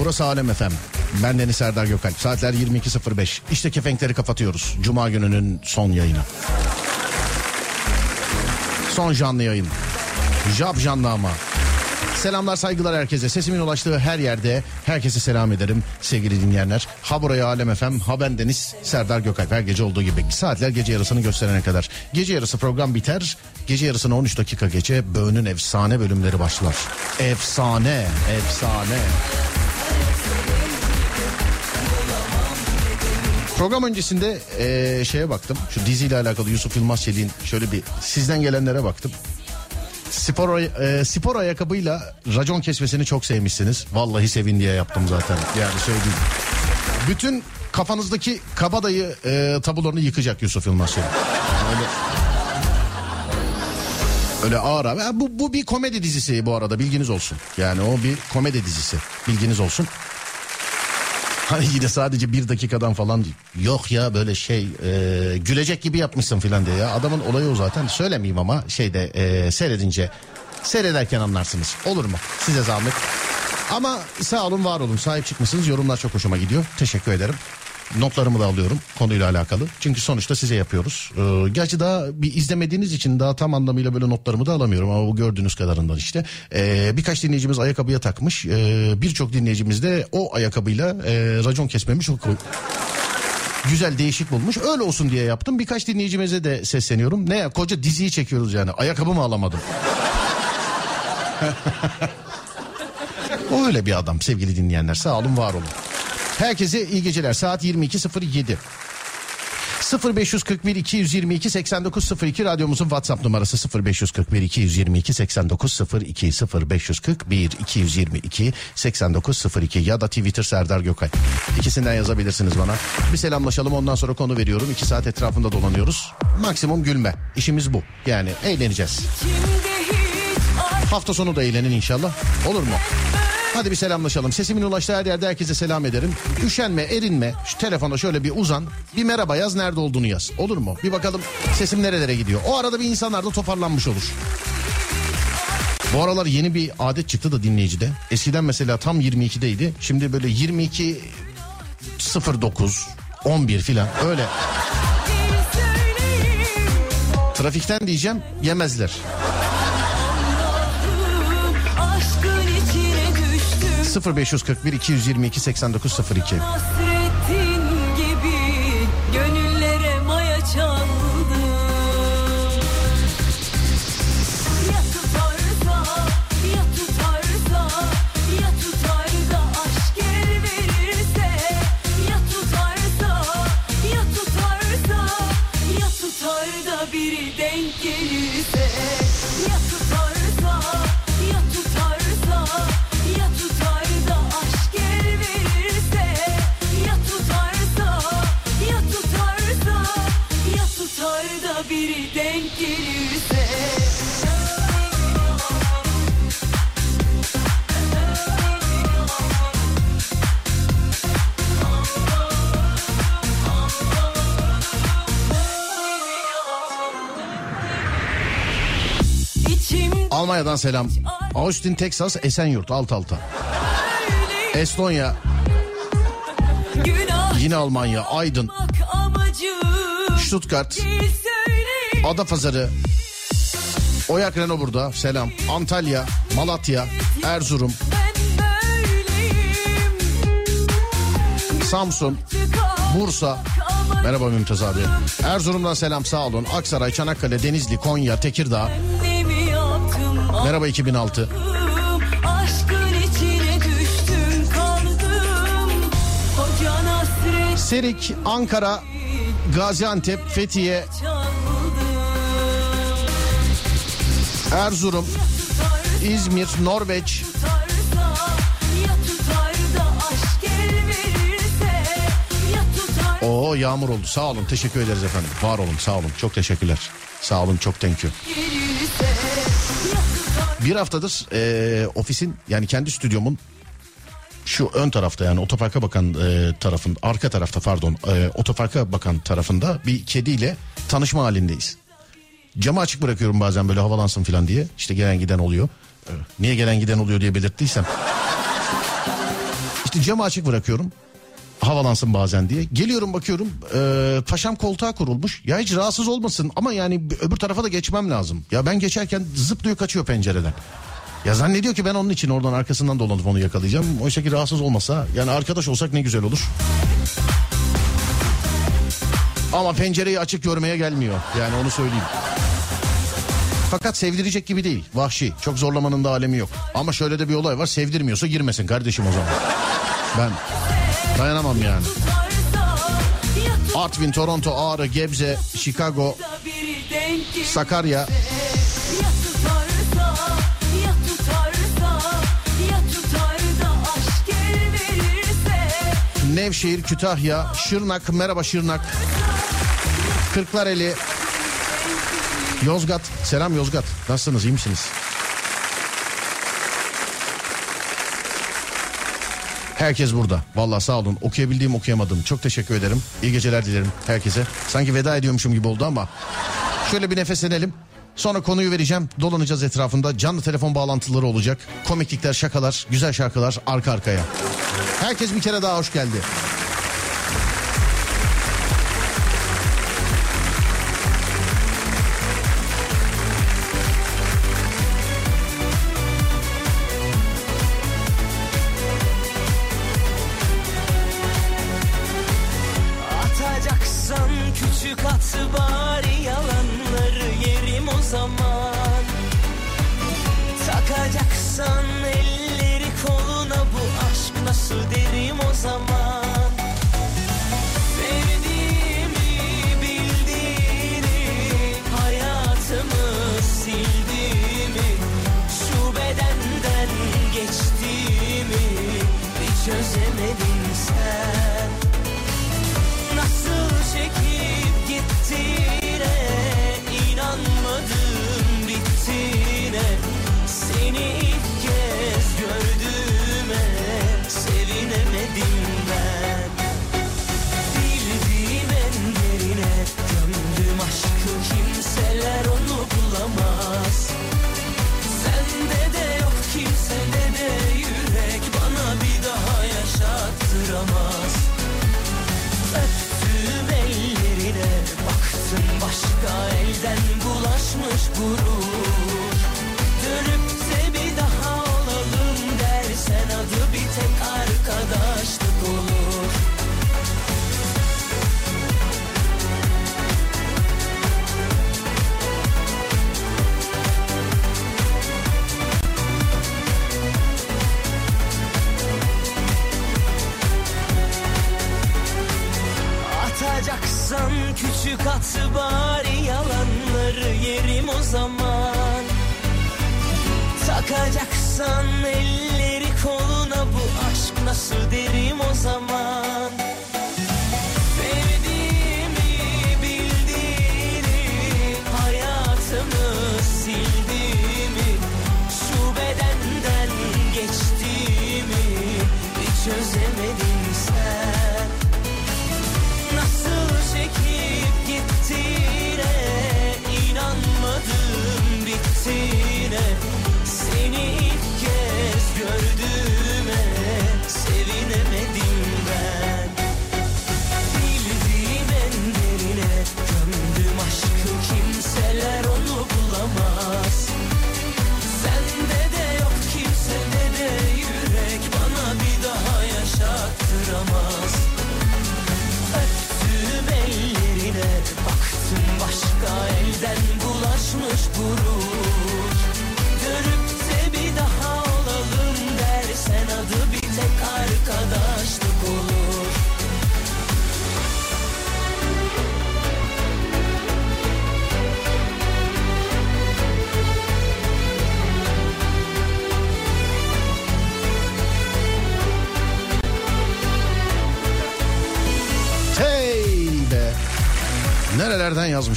Burası Alem Efem. Ben Deniz Serdar Gökalp. Saatler 22.05. İşte kefenkleri kapatıyoruz. Cuma gününün son yayını. Son canlı yayın. Jab canlı ama. Selamlar saygılar herkese. Sesimin ulaştığı her yerde herkese selam ederim sevgili dinleyenler. Ha buraya Alem Efem, ha ben Deniz Serdar Gökalp. Her gece olduğu gibi saatler gece yarısını gösterene kadar. Gece yarısı program biter. Gece yarısına 13 dakika geçe Böğün'ün efsane bölümleri başlar. Efsane, efsane. Program öncesinde ee, şeye baktım. Şu diziyle alakalı Yusuf Yılmaz Çelik'in şöyle bir sizden gelenlere baktım. Spor, e, spor ayakkabıyla racon kesmesini çok sevmişsiniz. Vallahi sevin diye yaptım zaten. Yani söyleyeyim. Bütün kafanızdaki kabadayı e, tabularını yıkacak Yusuf Yılmaz Çelik. Öyle Öyle ağır abi. Bu, bu bir komedi dizisi bu arada bilginiz olsun. Yani o bir komedi dizisi bilginiz olsun. Hani yine sadece bir dakikadan falan değil. Yok ya böyle şey e, gülecek gibi yapmışsın filan diye ya. Adamın olayı o zaten söylemeyeyim ama şeyde e, seyredince seyrederken anlarsınız. Olur mu? Size zahmet. Ama sağ olun var olun sahip çıkmışsınız yorumlar çok hoşuma gidiyor. Teşekkür ederim. Notlarımı da alıyorum konuyla alakalı. Çünkü sonuçta size yapıyoruz. Ee, gerçi daha bir izlemediğiniz için daha tam anlamıyla böyle notlarımı da alamıyorum ama bu gördüğünüz kadarından işte. Ee, birkaç dinleyicimiz ayakkabıya takmış. Ee, Birçok dinleyicimiz de o ayakkabıyla e, racon kesmemi çok güzel değişik bulmuş. Öyle olsun diye yaptım. Birkaç dinleyicimize de sesleniyorum. Ne ya koca diziyi çekiyoruz yani. Ayakkabı mı alamadım? o öyle bir adam sevgili dinleyenler. Sağ olun var olun. Herkese iyi geceler. Saat 22.07. 0541 222 8902 radyomuzun WhatsApp numarası 0541 222 8902 0541 222 8902 ya da Twitter Serdar Gökay. İkisinden yazabilirsiniz bana. Bir selamlaşalım ondan sonra konu veriyorum. İki saat etrafında dolanıyoruz. Maksimum gülme. İşimiz bu. Yani eğleneceğiz. Hafta sonu da eğlenin inşallah. Olur mu? Hadi bir selamlaşalım. Sesimin ulaştığı her yerde herkese selam ederim. Üşenme, erinme. Şu telefona şöyle bir uzan. Bir merhaba yaz, nerede olduğunu yaz. Olur mu? Bir bakalım sesim nerelere gidiyor. O arada bir insanlar da toparlanmış olur. Bu aralar yeni bir adet çıktı da dinleyicide. Eskiden mesela tam 22'deydi. Şimdi böyle 22 09 11 filan öyle. Trafikten diyeceğim yemezler. 0541 222 8902 Almanya'dan selam. Austin, Texas, Esenyurt alt alta. Estonya, yine Almanya, Aydın, Stuttgart, Adapazarı, Oyak Renault burada selam. Antalya, Malatya, Erzurum, Samsun, Bursa. Merhaba Mümtaz abi. Erzurum'dan selam sağ olun. Aksaray, Çanakkale, Denizli, Konya, Tekirdağ. Merhaba 2006. Allah'ım, Aşkın içine düştüm kaldım Koca hasret Serik, Ankara, Gaziantep, Fethiye, Erzurum, İzmir, Norveç, Oo yağmur oldu. Sağ olun. Teşekkür ederiz efendim. Var olun. Sağ olun. Çok teşekkürler. Sağ olun. Çok thank you. gelirse Bir haftadır eee, ofisin yani kendi stüdyomun şu ön tarafta yani otoparka bakan eee, tarafın arka tarafta pardon eee, otoparka bakan tarafında bir kediyle tanışma halindeyiz. Camı açık bırakıyorum bazen böyle havalansın falan diye. İşte gelen giden oluyor. Niye gelen giden oluyor diye belirttiysem. İşte camı açık bırakıyorum. Havalansın bazen diye. Geliyorum bakıyorum e, paşam koltuğa kurulmuş. Ya hiç rahatsız olmasın ama yani öbür tarafa da geçmem lazım. Ya ben geçerken zıplıyor kaçıyor pencereden. Ya zannediyor ki ben onun için oradan arkasından dolanıp onu yakalayacağım. Oysa ki rahatsız olmasa yani arkadaş olsak ne güzel olur. Ama pencereyi açık görmeye gelmiyor. Yani onu söyleyeyim. Fakat sevdirecek gibi değil. Vahşi. Çok zorlamanın da alemi yok. Ama şöyle de bir olay var. Sevdirmiyorsa girmesin kardeşim o zaman. Ben dayanamam yani. Artvin, Toronto, Ağrı, Gebze, Chicago, Sakarya, Nevşehir, Kütahya, Şırnak, merhaba Şırnak. Kırklareli, Yozgat. Selam Yozgat. Nasılsınız? iyi misiniz? Herkes burada. Vallahi sağ olun. Okuyabildiğim okuyamadım. Çok teşekkür ederim. İyi geceler dilerim herkese. Sanki veda ediyormuşum gibi oldu ama. Şöyle bir nefeslenelim. Sonra konuyu vereceğim. Dolanacağız etrafında. Canlı telefon bağlantıları olacak. Komiklikler, şakalar, güzel şarkılar arka arkaya. Herkes bir kere daha hoş geldi.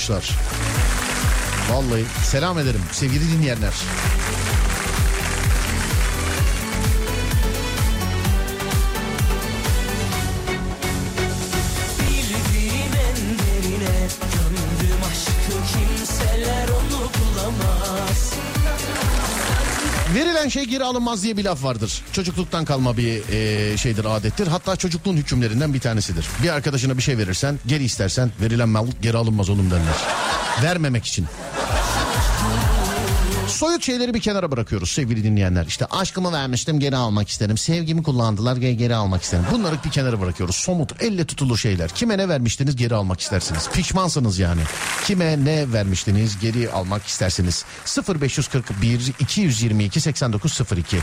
Yazmışlar. Vallahi selam ederim sevgili dinleyenler. Verilen şey geri alınmaz diye bir laf vardır. Çocukluktan kalma bir e, şeydir adettir. Hatta çocukluğun hükümlerinden bir tanesidir. Bir arkadaşına bir şey verirsen geri istersen verilen mal geri alınmaz oğlum derler. Vermemek için. Soyut şeyleri bir kenara bırakıyoruz sevgili dinleyenler. İşte aşkımı vermiştim geri almak isterim. Sevgimi kullandılar geri, almak isterim. Bunları bir kenara bırakıyoruz. Somut elle tutulur şeyler. Kime ne vermiştiniz geri almak istersiniz. Pişmansınız yani. Kime ne vermiştiniz geri almak istersiniz. 0541 222 8902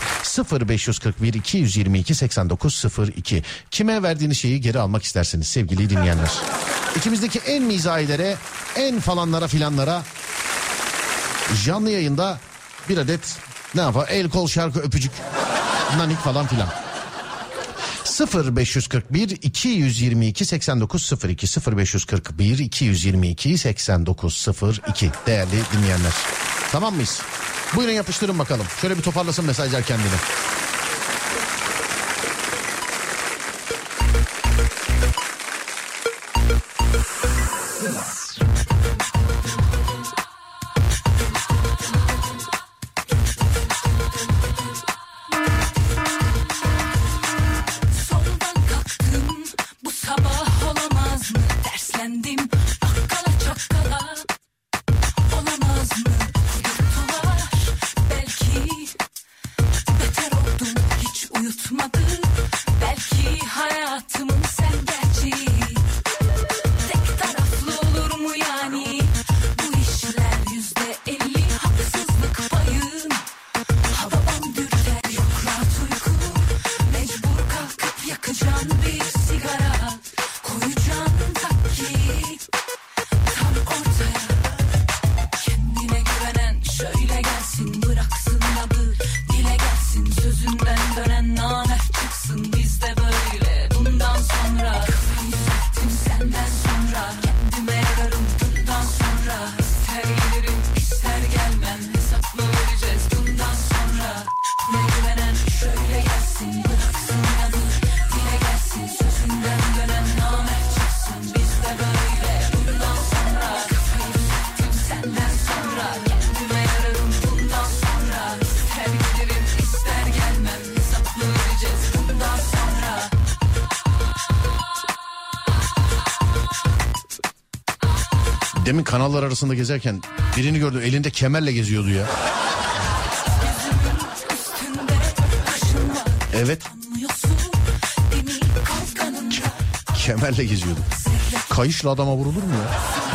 0541 222 8902 Kime verdiğiniz şeyi geri almak istersiniz sevgili dinleyenler. İkimizdeki en mizahilere, en falanlara filanlara canlı yayında bir adet ne yapar el kol şarkı öpücük nanik falan filan. 0541 222 8902 0541 222 8902 değerli dinleyenler. Tamam mıyız? Buyurun yapıştırın bakalım. Şöyle bir toparlasın mesajlar kendini. Kanallar arasında gezerken birini gördüm elinde kemerle geziyordu ya. Evet kemerle geziyordu. Kayışla adama vurulur mu ya?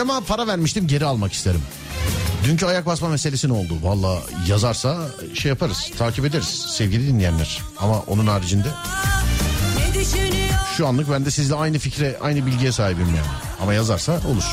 Kocama para vermiştim geri almak isterim. Dünkü ayak basma meselesi ne oldu? Valla yazarsa şey yaparız takip ederiz sevgili dinleyenler. Ama onun haricinde şu anlık ben de sizle aynı fikre aynı bilgiye sahibim yani. Ama yazarsa olur.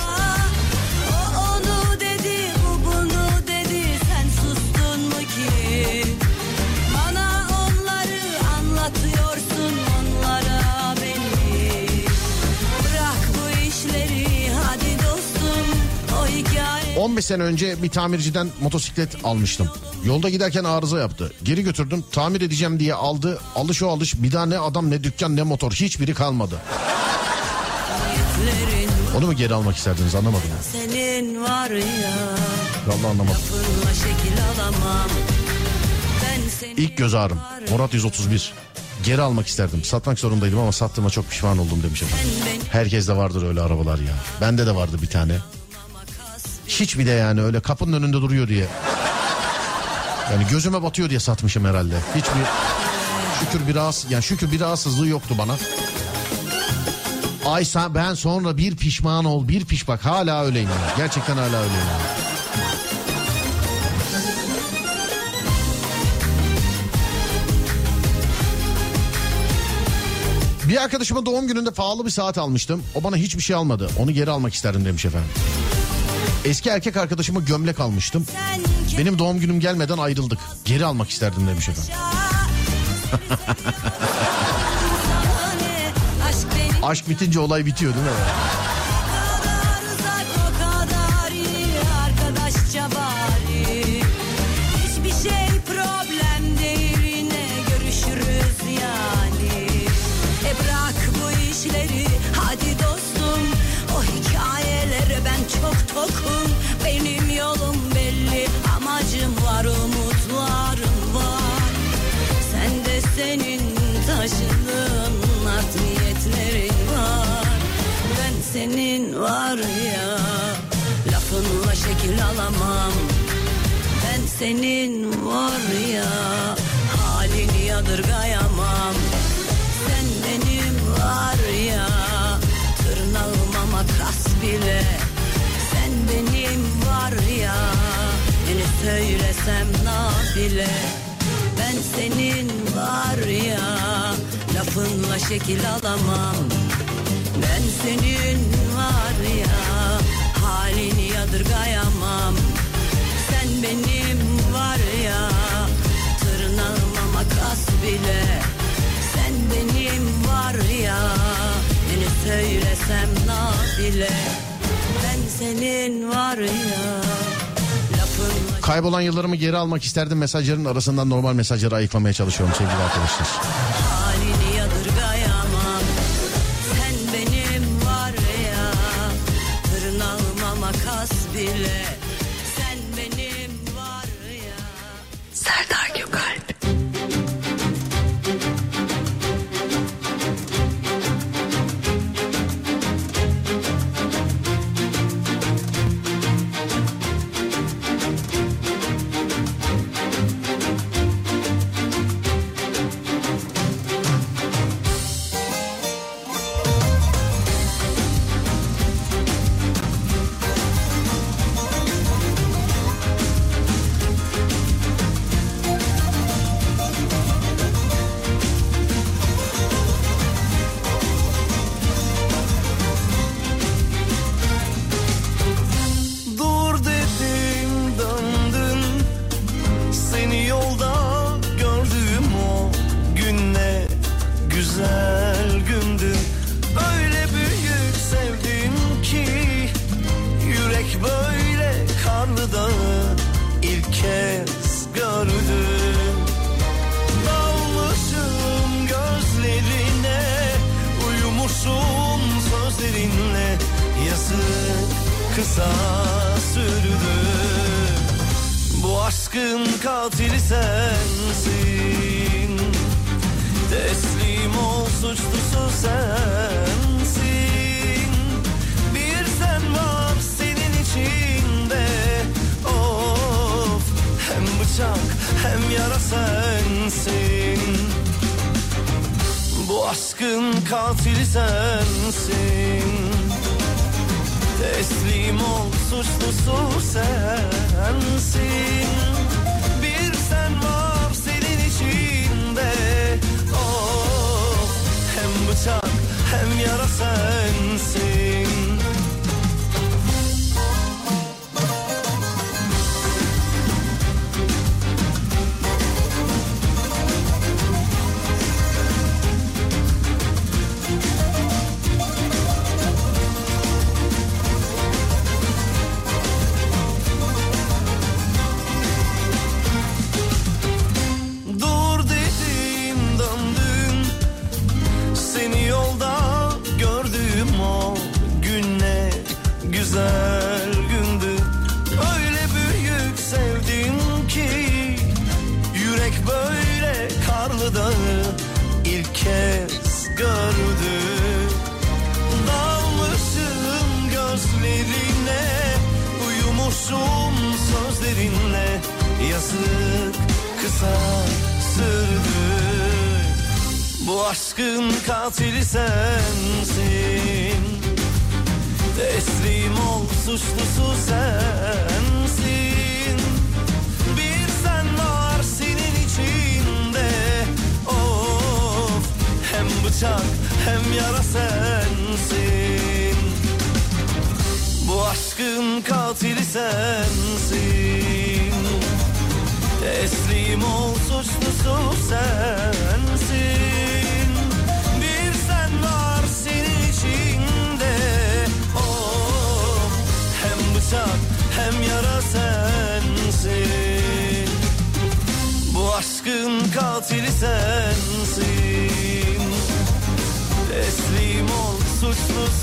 15 sene önce bir tamirciden motosiklet almıştım. Yolda giderken arıza yaptı. Geri götürdüm tamir edeceğim diye aldı. Alış o alış bir daha ne adam ne dükkan ne motor hiçbiri kalmadı. Onu mu geri almak isterdiniz anlamadım. senin var ya Vallahi anlamadım. İlk göz ağrım. Murat 131. Geri almak isterdim. Satmak zorundaydım ama sattığıma çok pişman oldum demiş efendim. Herkes de vardır öyle arabalar ya. Bende de vardı bir tane. Hiç bir de yani öyle kapının önünde duruyor diye. Yani gözüme batıyor diye satmışım herhalde. Hiçbir şükür bir rahatsız yani şükür bir rahatsızlığı yoktu bana. Ay sen- ben sonra bir pişman ol bir piş bak hala öyleyim yani. Gerçekten hala öyleyim yani. Bir arkadaşıma doğum gününde pahalı bir saat almıştım. O bana hiçbir şey almadı. Onu geri almak isterdim demiş efendim. Eski erkek arkadaşıma gömlek almıştım. Benim doğum günüm gelmeden ayrıldık. Geri almak isterdim demiş efendim. Aşk bitince olay bitiyor değil mi? işleri kokun Benim yolum belli amacım var umutlarım var. Sen de senin taşının art niyetlerin var. Ben senin var ya lafınla şekil alamam. Ben senin var ya halini yadırgayamam. Sen benim var ya tırnağıma makas bile söylesem nafile. Ben senin var ya lafınla şekil alamam. Ben senin var ya halini yadırgayamam. Sen benim var ya tırnağıma makas bile. Sen benim var ya ne söylesem nafile. Ben senin var ya Kaybolan yıllarımı geri almak isterdim mesajların arasından normal mesajları ayıklamaya çalışıyorum sevgili arkadaşlar.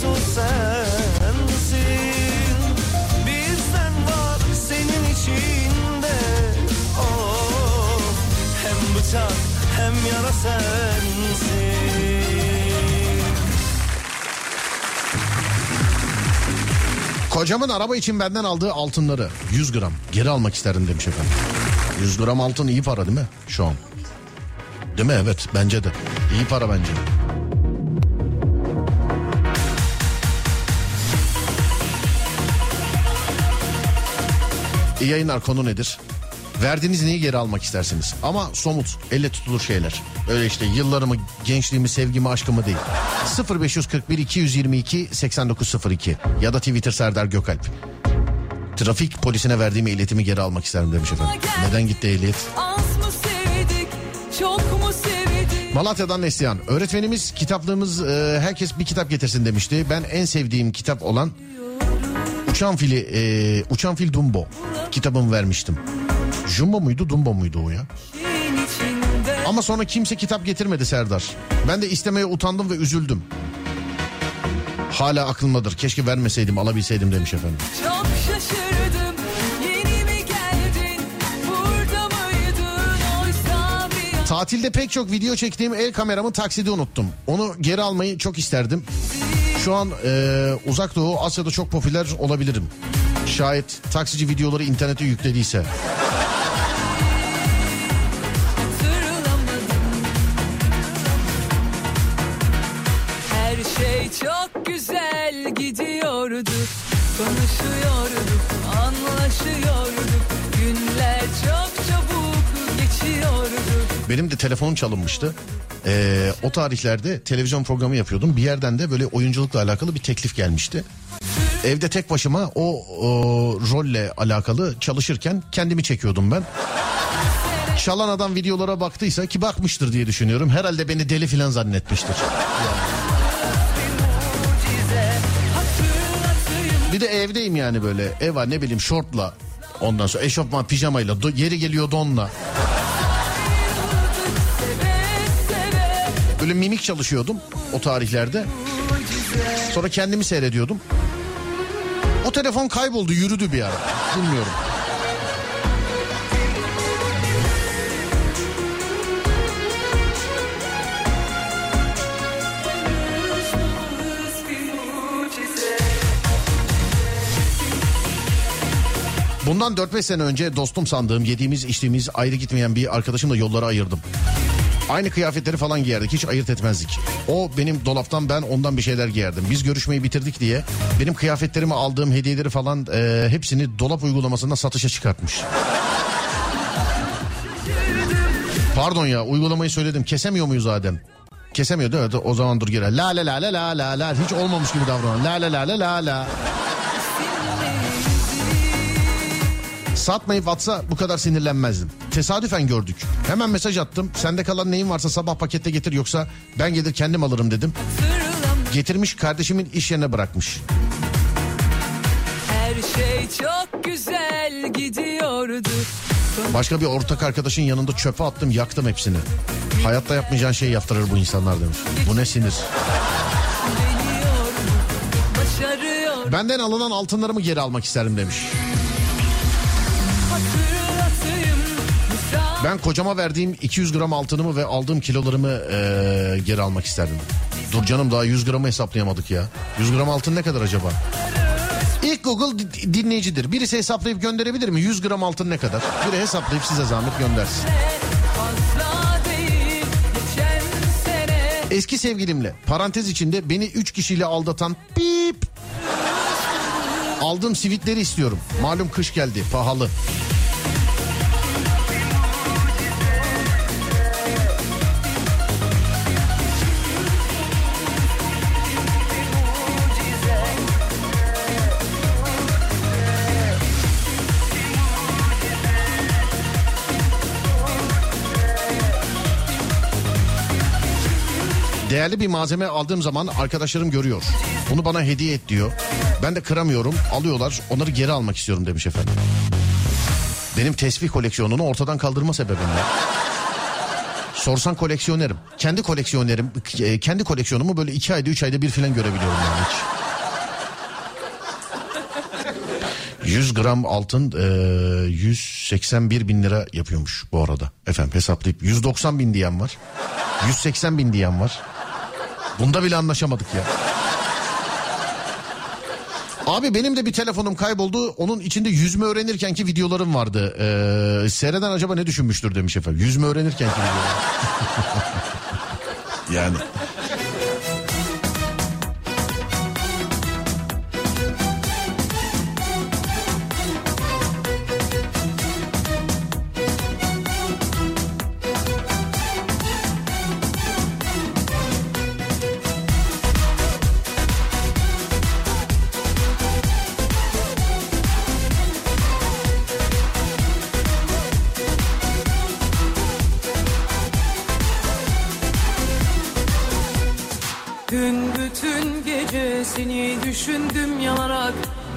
Suçlusu sen var senin içinde Oh hem bıçak hem yara sensin Kocamın araba için benden aldığı altınları 100 gram geri almak isterdim demiş efendim. 100 gram altın iyi para değil mi şu an? Değil mi? Evet bence de. İyi para bence. İyi yayınlar konu nedir? Verdiğiniz neyi geri almak istersiniz? Ama somut, elle tutulur şeyler. Öyle işte yıllarımı, gençliğimi, sevgimi, aşkımı değil. 0541 222 8902 ya da Twitter Serdar Gökalp. Trafik polisine verdiğim ehliyetimi geri almak isterim demiş efendim. Neden gitti ehliyet? Malatya'dan Neslihan. Öğretmenimiz kitaplığımız e, herkes bir kitap getirsin demişti. Ben en sevdiğim kitap olan Uçan Fili, e, Uçan Fil Dumbo kitabımı vermiştim. Jumbo muydu Dumbo muydu o ya? Ama sonra kimse kitap getirmedi Serdar. Ben de istemeye utandım ve üzüldüm. Hala aklımdadır. Keşke vermeseydim alabilseydim demiş efendim. çok şaşırdım. Yeni mi geldin? Burada mıydın? Oysa bir an Tatilde pek çok video çektiğim el kameramı takside unuttum. Onu geri almayı çok isterdim. Şu an e, uzak doğu Asya'da çok popüler olabilirim. Şayet taksici videoları internete yüklediyse. şey çok güzel gidiyordu. Konuşuyorduk, anlaşıyorduk. Benim de telefonum çalınmıştı. Ee, o tarihlerde televizyon programı yapıyordum. Bir yerden de böyle oyunculukla alakalı bir teklif gelmişti. Evde tek başıma o, o rolle alakalı çalışırken kendimi çekiyordum ben. Çalan adam videolara baktıysa ki bakmıştır diye düşünüyorum. Herhalde beni deli filan zannetmiştir. Bir de evdeyim yani böyle. Ev var ne bileyim şortla. Ondan sonra eşofman pijamayla do- yeri geliyor donla. Böyle mimik çalışıyordum o tarihlerde. Sonra kendimi seyrediyordum. O telefon kayboldu yürüdü bir ara. Bilmiyorum. Bundan 4-5 sene önce dostum sandığım yediğimiz içtiğimiz ayrı gitmeyen bir arkadaşımla yollara ayırdım. Aynı kıyafetleri falan giyerdik hiç ayırt etmezdik. O benim dolaptan ben ondan bir şeyler giyerdim. Biz görüşmeyi bitirdik diye benim kıyafetlerimi aldığım hediyeleri falan e, hepsini dolap uygulamasında satışa çıkartmış. Pardon ya uygulamayı söyledim kesemiyor muyuz Adem? Kesemiyor değil mi? O zaman dur gire. La la la la la la la hiç olmamış gibi davranan. La la la la la la. Satmayıp atsa bu kadar sinirlenmezdim. Tesadüfen gördük. Hemen mesaj attım. Sende kalan neyin varsa sabah pakette getir yoksa ben gelir kendim alırım dedim. Getirmiş kardeşimin iş yerine bırakmış. her şey çok güzel gidiyordu. Başka bir ortak arkadaşın yanında çöpe attım yaktım hepsini. Hayatta yapmayacağın şey yaptırır bu insanlar demiş. Bu ne sinir. Benden alınan altınlarımı geri almak isterim demiş. Ben kocama verdiğim 200 gram altınımı ve aldığım kilolarımı eee, geri almak isterdim. Dur canım daha 100 gramı hesaplayamadık ya. 100 gram altın ne kadar acaba? İlk Google di- dinleyicidir. Birisi hesaplayıp gönderebilir mi? 100 gram altın ne kadar? Biri hesaplayıp size zahmet göndersin. Eski sevgilimle parantez içinde beni 3 kişiyle aldatan pip. Aldığım sivitleri istiyorum. Malum kış geldi pahalı. Değerli bir malzeme aldığım zaman arkadaşlarım görüyor. Bunu bana hediye et diyor. Ben de kıramıyorum. Alıyorlar. Onları geri almak istiyorum demiş efendim. Benim tesbih koleksiyonunu ortadan kaldırma sebebim ya. Sorsan koleksiyonerim. Kendi koleksiyonerim, e, kendi koleksiyonumu böyle iki ayda üç ayda bir filan görebiliyorum yani hiç. 100 gram altın e, 181 bin lira yapıyormuş bu arada. Efendim hesaplayıp 190 bin diyen var. 180 bin diyen var. Bunda bile anlaşamadık ya. Abi benim de bir telefonum kayboldu. Onun içinde yüzme öğrenirkenki videolarım vardı. Ee, seyreden acaba ne düşünmüştür demiş efendim. Yüzme öğrenirkenki videolarım. yani.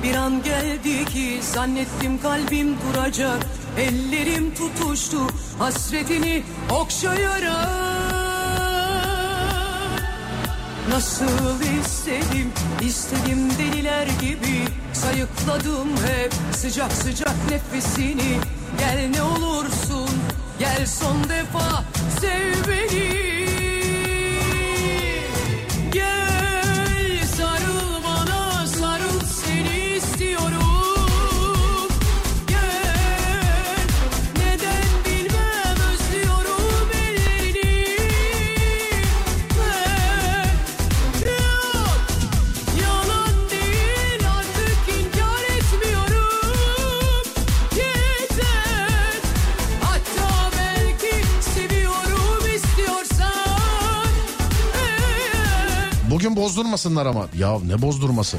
Bir an geldi ki zannettim kalbim duracak Ellerim tutuştu hasretini okşayarak. Nasıl istedim, istedim deliler gibi. Sayıkladım hep sıcak sıcak nefesini. Gel ne olursun, gel son defa sev beni Bugün bozdurmasınlar ama. Ya ne bozdurması?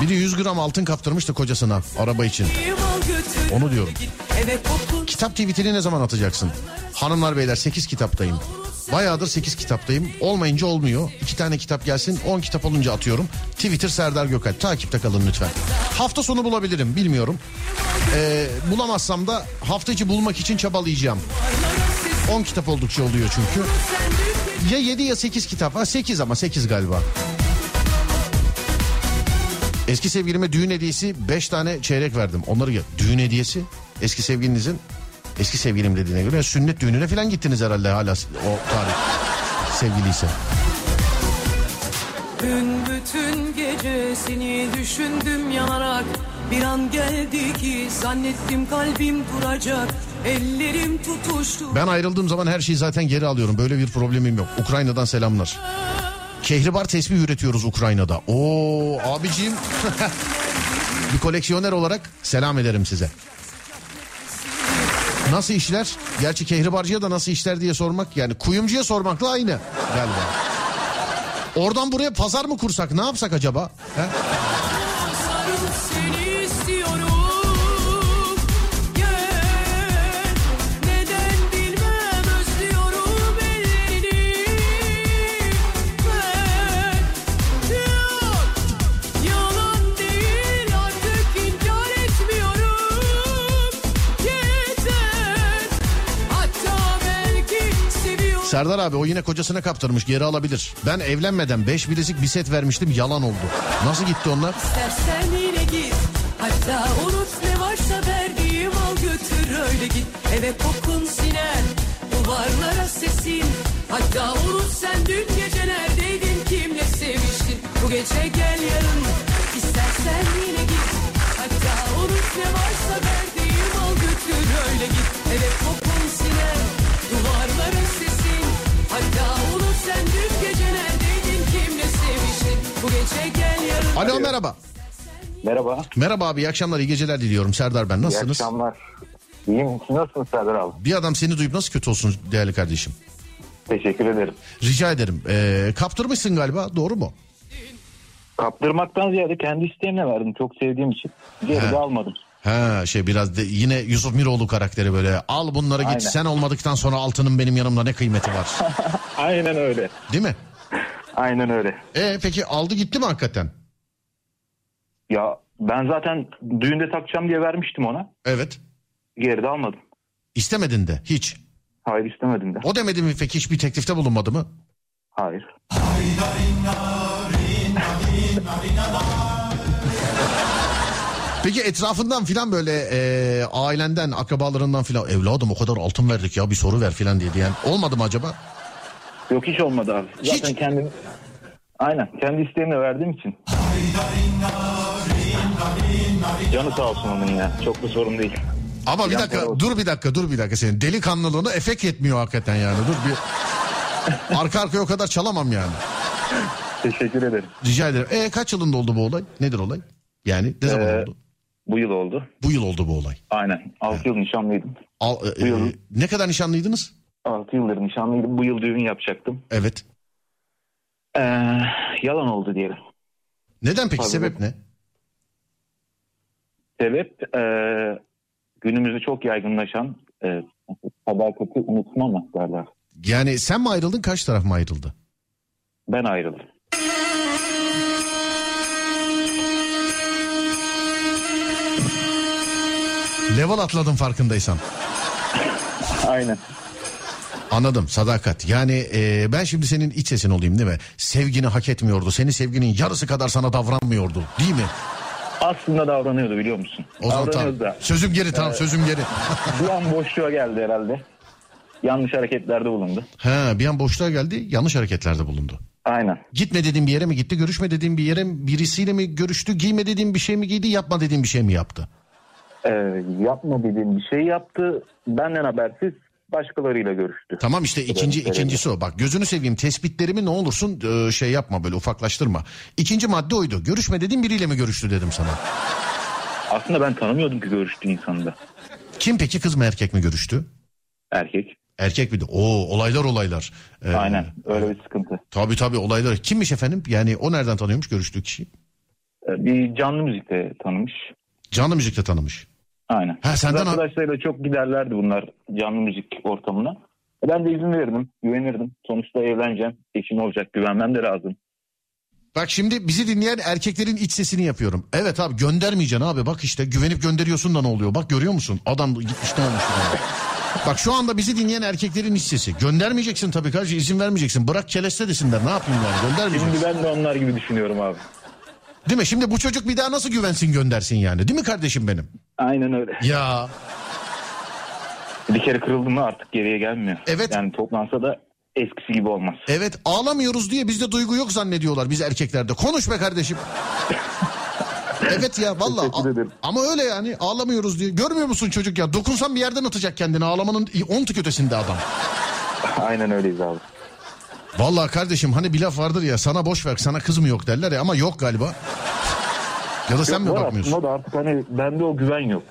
Biri 100 gram altın kaptırmıştı kocasına araba için. Onu diyorum. Kitap tweetini ne zaman atacaksın? Hanımlar beyler 8 kitaptayım. Bayağıdır 8 kitaptayım. Olmayınca olmuyor. 2 tane kitap gelsin 10 kitap olunca atıyorum. Twitter Serdar Gökalp. Takipte kalın lütfen. Hafta sonu bulabilirim bilmiyorum. Ee, bulamazsam da hafta içi bulmak için çabalayacağım. 10 kitap oldukça oluyor çünkü. Ya 7 ya 8 kitap. Ha 8 ama 8 galiba. Eski sevgilime düğün hediyesi 5 tane çeyrek verdim. Onları ya düğün hediyesi eski sevgilinizin eski sevgilim dediğine göre sünnet düğününe falan gittiniz herhalde hala o tarih sevgiliyse. Dün bütün gece seni düşündüm yanarak Bir an geldi ki zannettim kalbim duracak Ellerim tutuştu Ben ayrıldığım zaman her şeyi zaten geri alıyorum. Böyle bir problemim yok. Ukrayna'dan selamlar. Kehribar tesbih üretiyoruz Ukrayna'da. Oo abicim. bir koleksiyoner olarak selam ederim size. Nasıl işler? Gerçi kehribarcıya da nasıl işler diye sormak yani kuyumcuya sormakla aynı galiba. Oradan buraya pazar mı kursak ne yapsak acaba? He? Serdar abi o yine kocasına kaptırmış geri alabilir. Ben evlenmeden 5 bilezik bir set vermiştim yalan oldu. Nasıl gitti onlar? İstersen yine git. Hatta unut ne varsa verdiğim al götür öyle git. Eve kokun siner Duvarlara sesin. Hatta unut sen dün gece neredeydin Kimle seviştin? Bu gece gel yarın. İstersen yine git. Hatta unut ne varsa verdiğim al götür öyle git. Eve kokun siner Duvarlara sesin Hatta unut sen dün gece neredeydin Kimle seviştin Bu gece gel yarın Alo merhaba. Merhaba. Merhaba abi iyi akşamlar iyi geceler diliyorum Serdar ben İyi nasılsınız? akşamlar. İyiyim. Siz nasılsınız Serdar abi? Bir adam seni duyup nasıl kötü olsun değerli kardeşim? Teşekkür ederim. Rica ederim. Ee, kaptırmışsın galiba doğru mu? Kaptırmaktan ziyade kendi isteğimle verdim. Çok sevdiğim için. Geri de almadım. Ha şey biraz de yine Yusuf Miroğlu karakteri böyle al bunları git Aynen. sen olmadıktan sonra altının benim yanımda ne kıymeti var Aynen öyle. değil mi? Aynen öyle. E peki aldı gitti mi hakikaten? Ya ben zaten düğünde takacağım diye vermiştim ona. Evet. Geri de almadım. İstemedin de hiç. Hayır istemedim de. O demedi mi peki hiçbir teklifte bulunmadı mı? Hayır. Peki etrafından filan böyle e, ailenden, akrabalarından filan evladım o kadar altın verdik ya bir soru ver filan diye diyen olmadı mı acaba? Yok hiç olmadı abi. Zaten Hiç? kendim aynen kendi isteğimle verdiğim için. Canı sağ olsun onun ya. Çok da sorun değil. Ama bir dakika olsun. dur bir dakika dur bir dakika senin delikanlılığına efekt yetmiyor hakikaten yani dur bir arka arkaya o kadar çalamam yani. Teşekkür ederim. Rica ederim. E kaç yılında oldu bu olay? Nedir olay? Yani ne zaman Ee, oldu? Bu yıl oldu. Bu yıl oldu bu olay. Aynen. 6 yıl nişanlıydım. Al, e, Bu yıl. e, ne kadar nişanlıydınız? 6 yıldır nişanlıydım. Bu yıl düğün yapacaktım. Evet. Ee, yalan oldu diyelim. Neden peki Tabii. sebep ne? Sebep e, günümüzde çok yaygınlaşan e, sadakati unutmama derler. Yani sen mi ayrıldın karşı taraf mı ayrıldı? Ben ayrıldım. Level atladın farkındaysan. Aynen. Anladım sadakat. Yani e, ben şimdi senin iç sesin olayım değil mi? Sevgini hak etmiyordu. Senin sevginin yarısı kadar sana davranmıyordu değil mi? Aslında davranıyordu biliyor musun? O zaman tamam. Da Sözüm geri tamam sözüm geri. bir an boşluğa geldi herhalde. Yanlış hareketlerde bulundu. Ha, bir an boşluğa geldi yanlış hareketlerde bulundu. Aynen. Gitme dediğin bir yere mi gitti? Görüşme dediğin bir yere birisiyle mi görüştü? Giyme dediğin bir şey mi giydi? Yapma dediğin bir şey mi yaptı? Ee, yapma dediğim bir şey yaptı. Benden habersiz başkalarıyla görüştü. Tamam işte ikinci Evet, ikincisi o. Bak gözünü seveyim tespitlerimi ne olursun e, şey yapma böyle ufaklaştırma. İkinci madde oydu. Görüşme dediğin biriyle mi görüştü dedim sana. Aslında ben tanımıyordum ki görüştüğü insanı da. Kim peki kız mı erkek mi görüştü? Erkek. Erkek miydi? Oo olaylar olaylar. Ee, Aynen. Öyle bir sıkıntı. Tabii tabii olaylar. Kimmiş efendim? Yani o nereden tanıyormuş görüştüğü kişi? Ee, Bir canlı müzikte tanımış. Canlı müzikte tanımış. Aynen. Ha, senden arkadaşlarıyla çok giderlerdi bunlar canlı müzik ortamına. Ben de izin verirdim, güvenirdim. Sonuçta evleneceğim, eşim olacak, güvenmem de lazım. Bak şimdi bizi dinleyen erkeklerin iç sesini yapıyorum. Evet abi göndermeyeceksin abi bak işte güvenip gönderiyorsun da ne oluyor? Bak görüyor musun? Adam gitmiş ne olmuş? Bak şu anda bizi dinleyen erkeklerin iç sesi. Göndermeyeceksin tabii kardeşim izin vermeyeceksin. Bırak keleste desinler ne yapayım yani göndermeyeceksin. Şimdi ben de onlar gibi düşünüyorum abi. Değil mi? Şimdi bu çocuk bir daha nasıl güvensin göndersin yani değil mi kardeşim benim? Aynen öyle. Ya Bir kere kırıldı mı artık geriye gelmiyor. Evet. Yani toplansa da eskisi gibi olmaz. evet ağlamıyoruz diye bizde duygu yok zannediyorlar biz erkeklerde. Konuş be kardeşim. Evet ya valla ama öyle yani ağlamıyoruz diye. Görmüyor musun çocuk ya dokunsan bir yerden atacak kendini ağlamanın on tık ötesinde adam. Aynen öyleyiz abi. Vallahi kardeşim hani bir laf vardır ya sana boş ver sana kız mı yok derler ya ama yok galiba. Ya da sen mi Var bakmıyorsun? aslında da artık hani bende o güven yok.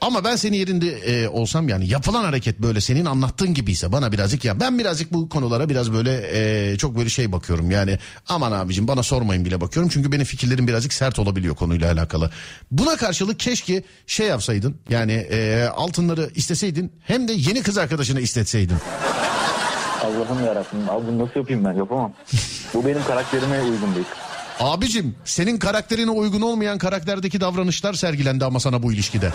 Ama ben senin yerinde e, olsam yani yapılan hareket böyle senin anlattığın gibiyse bana birazcık ya ben birazcık bu konulara biraz böyle e, çok böyle şey bakıyorum yani aman abicim bana sormayın bile bakıyorum çünkü benim fikirlerim birazcık sert olabiliyor konuyla alakalı. Buna karşılık keşke şey yapsaydın yani e, altınları isteseydin hem de yeni kız arkadaşını istetseydin. Allah'ım yarabbim. Abi bunu nasıl yapayım ben? Yapamam. Bu benim karakterime uygun değil. Abicim senin karakterine uygun olmayan karakterdeki davranışlar sergilendi ama sana bu ilişkide.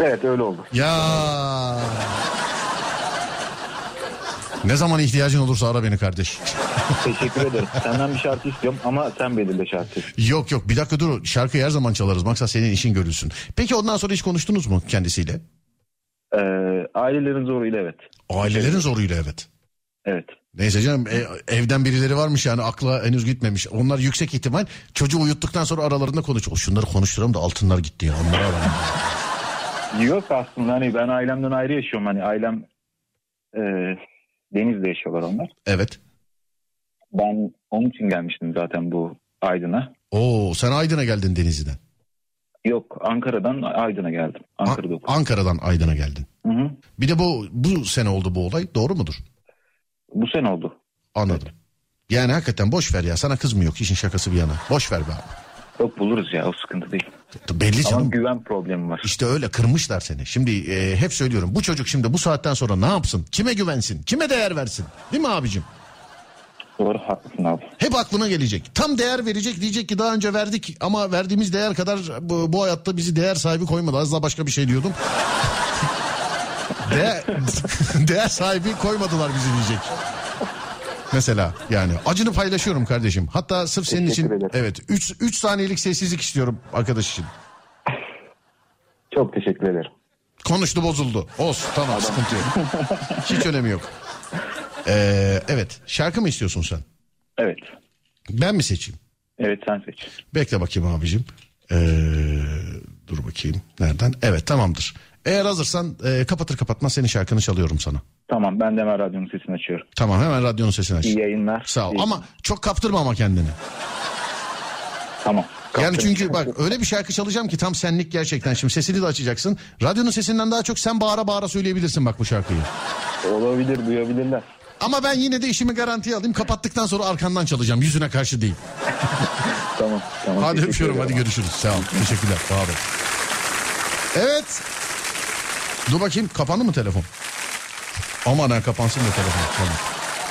Evet öyle oldu. Ya. Ne zaman ihtiyacın olursa ara beni kardeş. Teşekkür ederim. Senden bir şarkı istiyorum ama sen belirle şarkı. Yok yok bir dakika dur şarkıyı her zaman çalarız maksat senin işin görülsün. Peki ondan sonra hiç konuştunuz mu kendisiyle? Ee, ailelerin zoruyla evet. Ailelerin zoruyla evet. Evet. Neyse canım e- evden birileri varmış yani akla henüz gitmemiş. Onlar yüksek ihtimal çocuğu uyuttuktan sonra aralarında konuşuyor. Şunları konuşturalım da altınlar gitti ya onları alalım. Yok aslında hani ben ailemden ayrı yaşıyorum. Hani ailem e, Deniz'de yaşıyorlar onlar. Evet. Ben onun için gelmiştim zaten bu Aydın'a. Oo sen Aydın'a geldin Denizli'den. Yok Ankara'dan Aydın'a geldim. An- Ankara'da okudum. Ankara'dan Aydın'a geldin. Hı hı. Bir de bu bu sene oldu bu olay doğru mudur? Bu sene oldu. Anladım. Yani hakikaten boş ver ya sana kız mı yok işin şakası bir yana. Boş ver be abi. Yok buluruz ya o sıkıntı değil. Belli Ama canım. güven problemi var. İşte öyle kırmışlar seni. Şimdi e, hep söylüyorum bu çocuk şimdi bu saatten sonra ne yapsın? Kime güvensin? Kime değer versin? Değil mi abicim? Doğru haklısın abi. Hep aklına gelecek. Tam değer verecek diyecek ki daha önce verdik ama verdiğimiz değer kadar bu, bu hayatta bizi değer sahibi koymadı. Az daha başka bir şey diyordum. değer, değer sahibi koymadılar bizi diyecek. Mesela yani acını paylaşıyorum kardeşim. Hatta sırf senin Teşekkür için ederim. evet 3 3 saniyelik sessizlik istiyorum arkadaş için. Çok teşekkür ederim. Konuştu bozuldu. Olsun tamam sıkıntı yok. Hiç önemi yok. Ee, evet şarkı mı istiyorsun sen? Evet. Ben mi seçeyim? Evet sen seç. Bekle bakayım abicim. Ee, dur bakayım. Nereden? Evet tamamdır. Eğer hazırsan e, kapatır kapatmaz senin şarkını çalıyorum sana. Tamam ben de hemen radyonun sesini açıyorum. Tamam hemen radyonun sesini aç. İyi yayınlar. Sağ ol. İyi- Ama çok kaptırma ama kendini. Tamam. Yani Kaptım. çünkü bak öyle bir şarkı çalacağım ki tam senlik gerçekten. Şimdi sesini de açacaksın. Radyonun sesinden daha çok sen bağıra bağıra söyleyebilirsin bak bu şarkıyı. Olabilir duyabilirler. Ama ben yine de işimi garantiye alayım. Kapattıktan sonra arkandan çalacağım. Yüzüne karşı değil. Tamam. tamam Hadi öpüyorum. Hadi görüşürüz. Sağ ol. Teşekkürler. Sağ olun. Evet. Dur bakayım kapandı mı telefon? Aman ha kapansın da telefon. Tamam.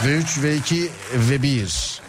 V3, V2 ve 1.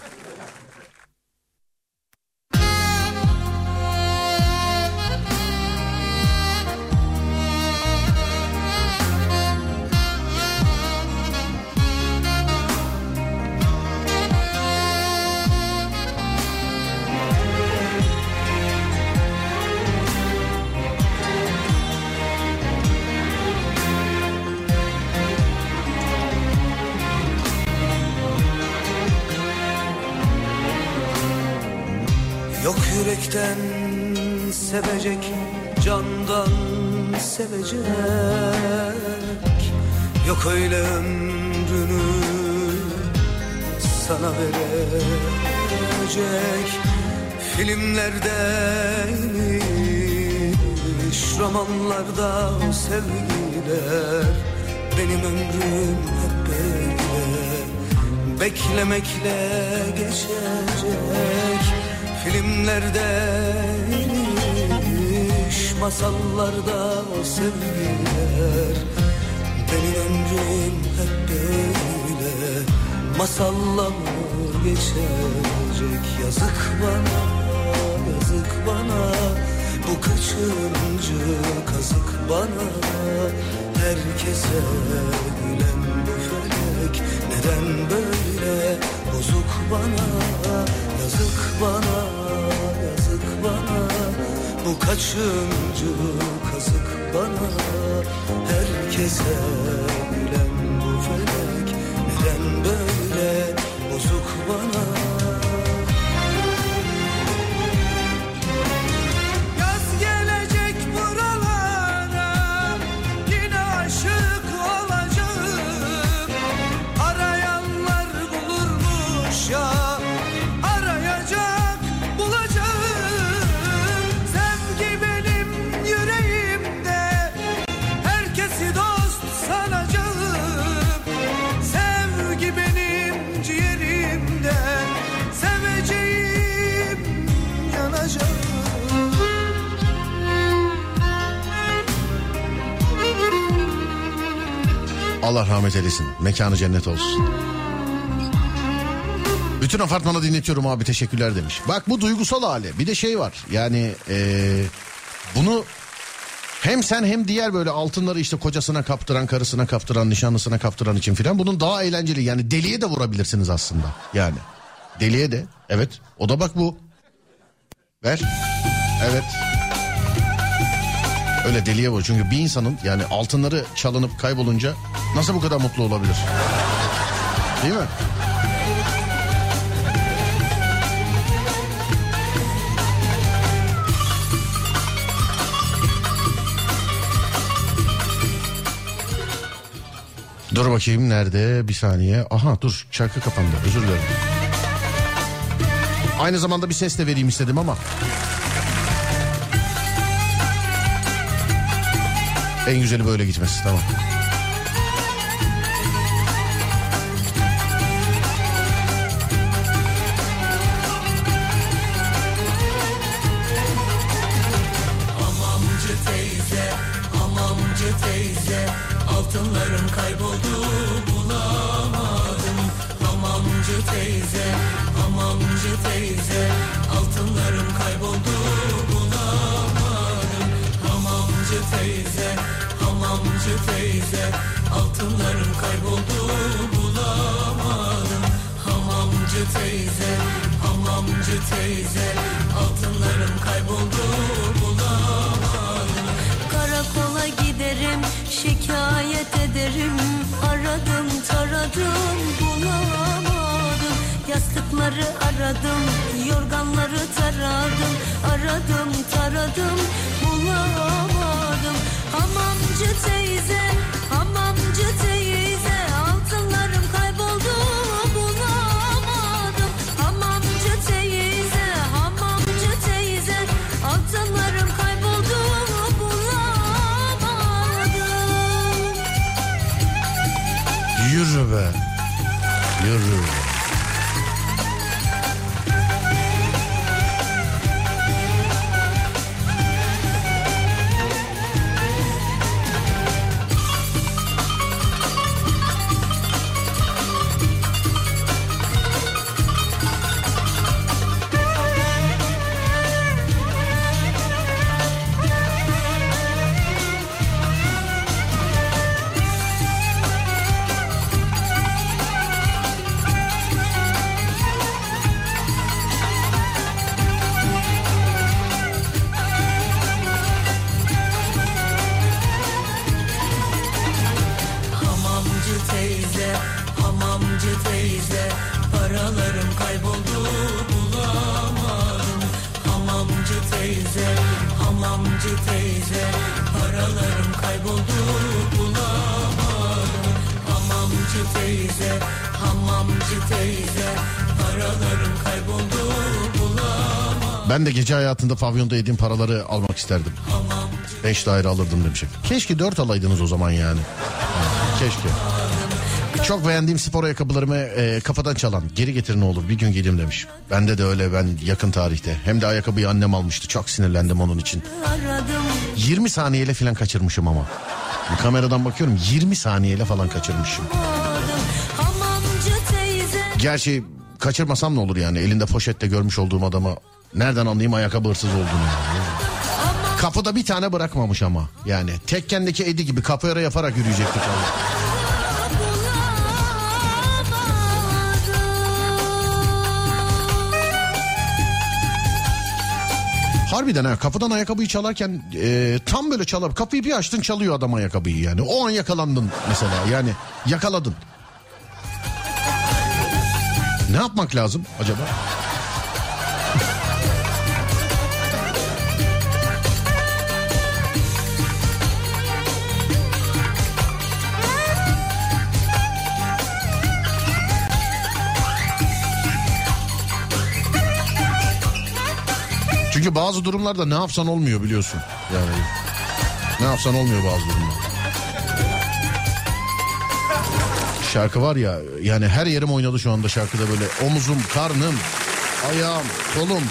sevgiler. Benim ömrüm hep böyle. Masalla mı geçecek. Yazık bana, yazık bana. Bu kaçıncı kazık bana? Herkese gülen bu felek. Neden böyle? Bozuk bana Yazık bana, yazık bana. Bu kaçıncı bana Herkese gülen bu felek Neden böyle bozuk bana Allah rahmet eylesin. Mekanı cennet olsun. Bütün apartmana dinletiyorum abi teşekkürler demiş. Bak bu duygusal hali. Bir de şey var. Yani eee, bunu hem sen hem diğer böyle altınları işte kocasına kaptıran, karısına kaptıran, nişanlısına kaptıran için filan bunun daha eğlenceli. Yani deliye de vurabilirsiniz aslında. Yani deliye de. Evet. O da bak bu. Ver. Evet. Öyle deliye vur. Çünkü bir insanın yani altınları çalınıp kaybolunca nasıl bu kadar mutlu olabilir? Değil mi? Dur bakayım nerede bir saniye. Aha dur şarkı kapandı özür dilerim. Aynı zamanda bir ses de vereyim istedim ama. En güzeli böyle gitmesi tamam. Hamamcı teyze Altınlarım kayboldu bulamadım. Hamamcı teyze, hamamcı teyze Altınlarım kayboldu bulamadım. Kara Karakola giderim şikayet ederim. Aradım taradım bulamadım. Yastıkları aradım yorganları taradım. Aradım taradım bulamadım Hamamcı teyze hamamcı teyze Altınlarım kayboldu bulamadım Hamamcı teyze hamamcı teyze Altınlarım kayboldu bulamadım Yürü be. Yürü. Gece hayatında pavyonda yediğim paraları almak isterdim. Beş daire alırdım demişim. Keşke dört alaydınız o zaman yani. Keşke. Çok beğendiğim spor ayakkabılarımı e, kafadan çalan geri getir ne olur bir gün giydim demiş. Bende de öyle ben yakın tarihte. Hem de ayakkabıyı annem almıştı. Çok sinirlendim onun için. Aradım 20 saniyeyle falan kaçırmışım ama. Bir kameradan bakıyorum 20 saniyeyle falan kaçırmışım. Gerçi kaçırmasam ne olur yani elinde poşette görmüş olduğum adama nereden anlayayım ayakkabı hırsız olduğunu yani. Kapıda bir tane bırakmamış ama yani tekkendeki Edi gibi kapı ara yaparak yürüyecektik vallahi. Harbiden ha kapıdan ayakkabıyı çalarken e, tam böyle çalar kapıyı bir açtın çalıyor adam ayakkabıyı yani o an yakalandın mesela yani yakaladın. Ne yapmak lazım acaba? Çünkü bazı durumlarda ne yapsan olmuyor biliyorsun. Yani ne yapsan olmuyor bazı durumlar. Şarkı var ya yani her yerim oynadı şu anda şarkıda böyle omuzum, karnım, ayağım, kolum.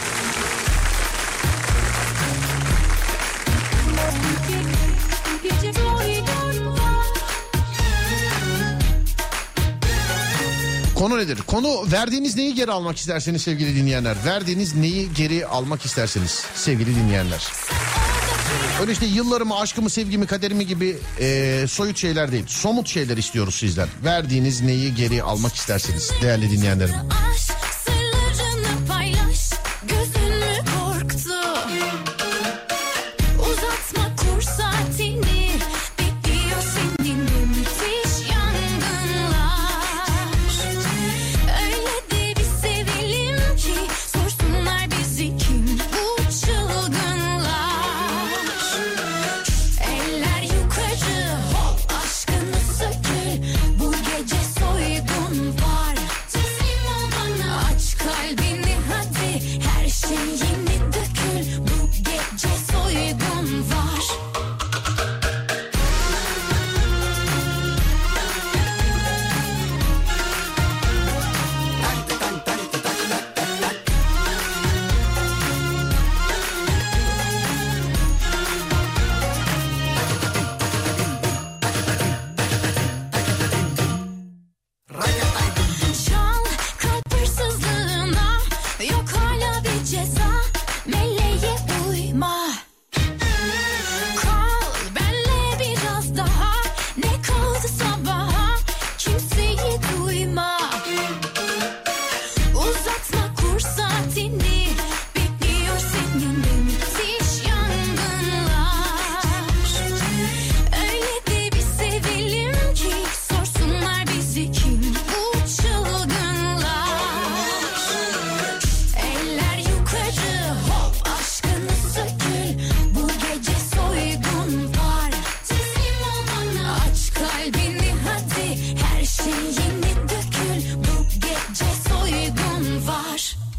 Konu nedir? Konu verdiğiniz neyi geri almak isterseniz sevgili dinleyenler. Verdiğiniz neyi geri almak isterseniz sevgili dinleyenler. Öyle işte yıllarımı, aşkımı, sevgimi, kaderimi gibi e, soyut şeyler değil. Somut şeyler istiyoruz sizden. Verdiğiniz neyi geri almak isterseniz değerli dinleyenlerim. Aşk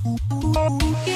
Yeah.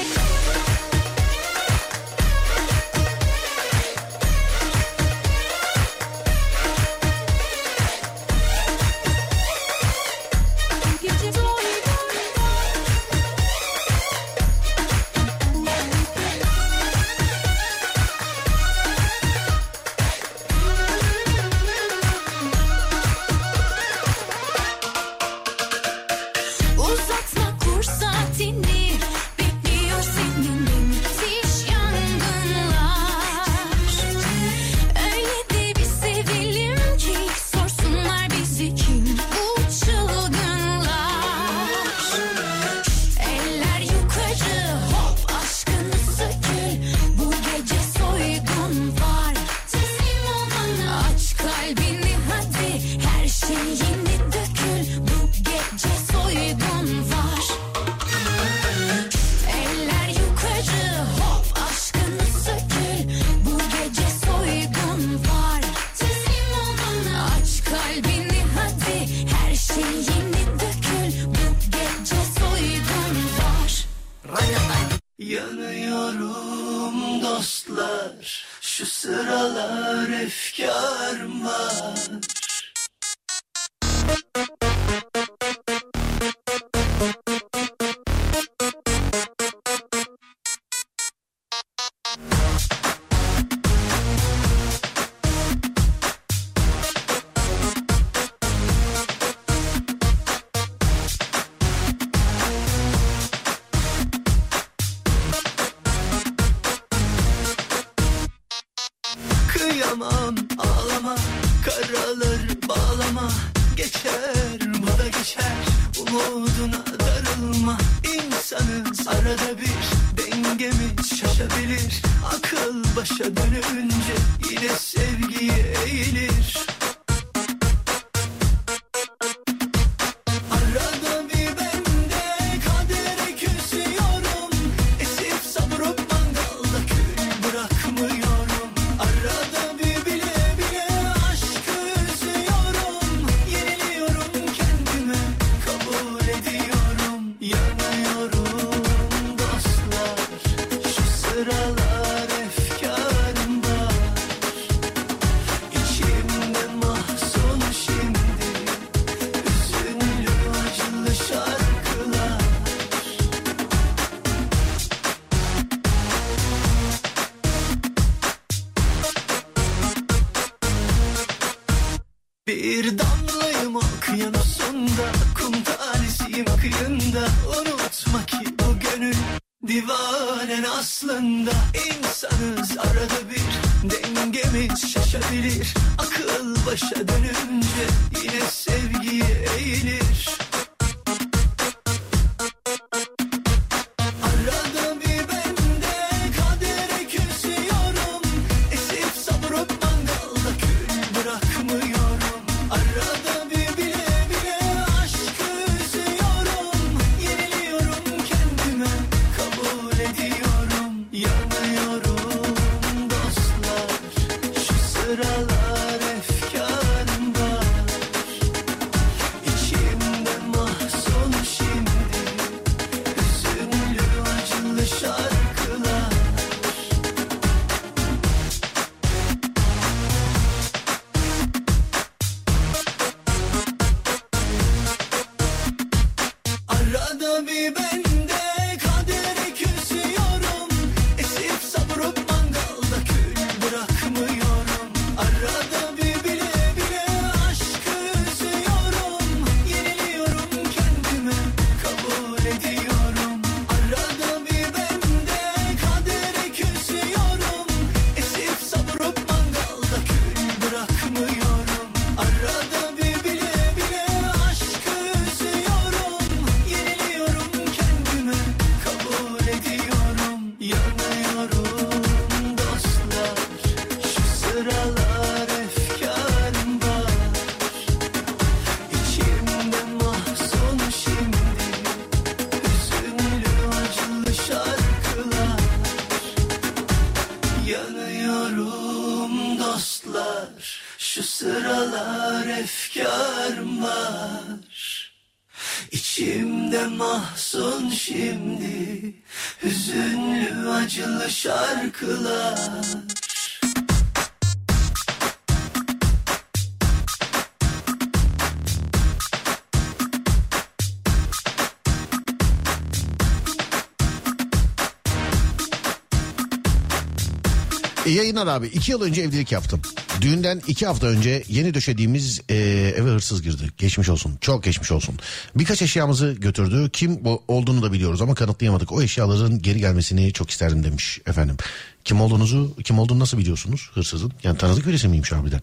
Yayınlar abi. İki yıl önce evlilik yaptım. Düğünden iki hafta önce yeni döşediğimiz e, eve hırsız girdi. Geçmiş olsun. Çok geçmiş olsun. Birkaç eşyamızı götürdü. Kim olduğunu da biliyoruz ama kanıtlayamadık. O eşyaların geri gelmesini çok isterdim demiş efendim. Kim olduğunuzu, kim olduğunu nasıl biliyorsunuz hırsızın? Yani tanıdık birisi miymiş harbiden?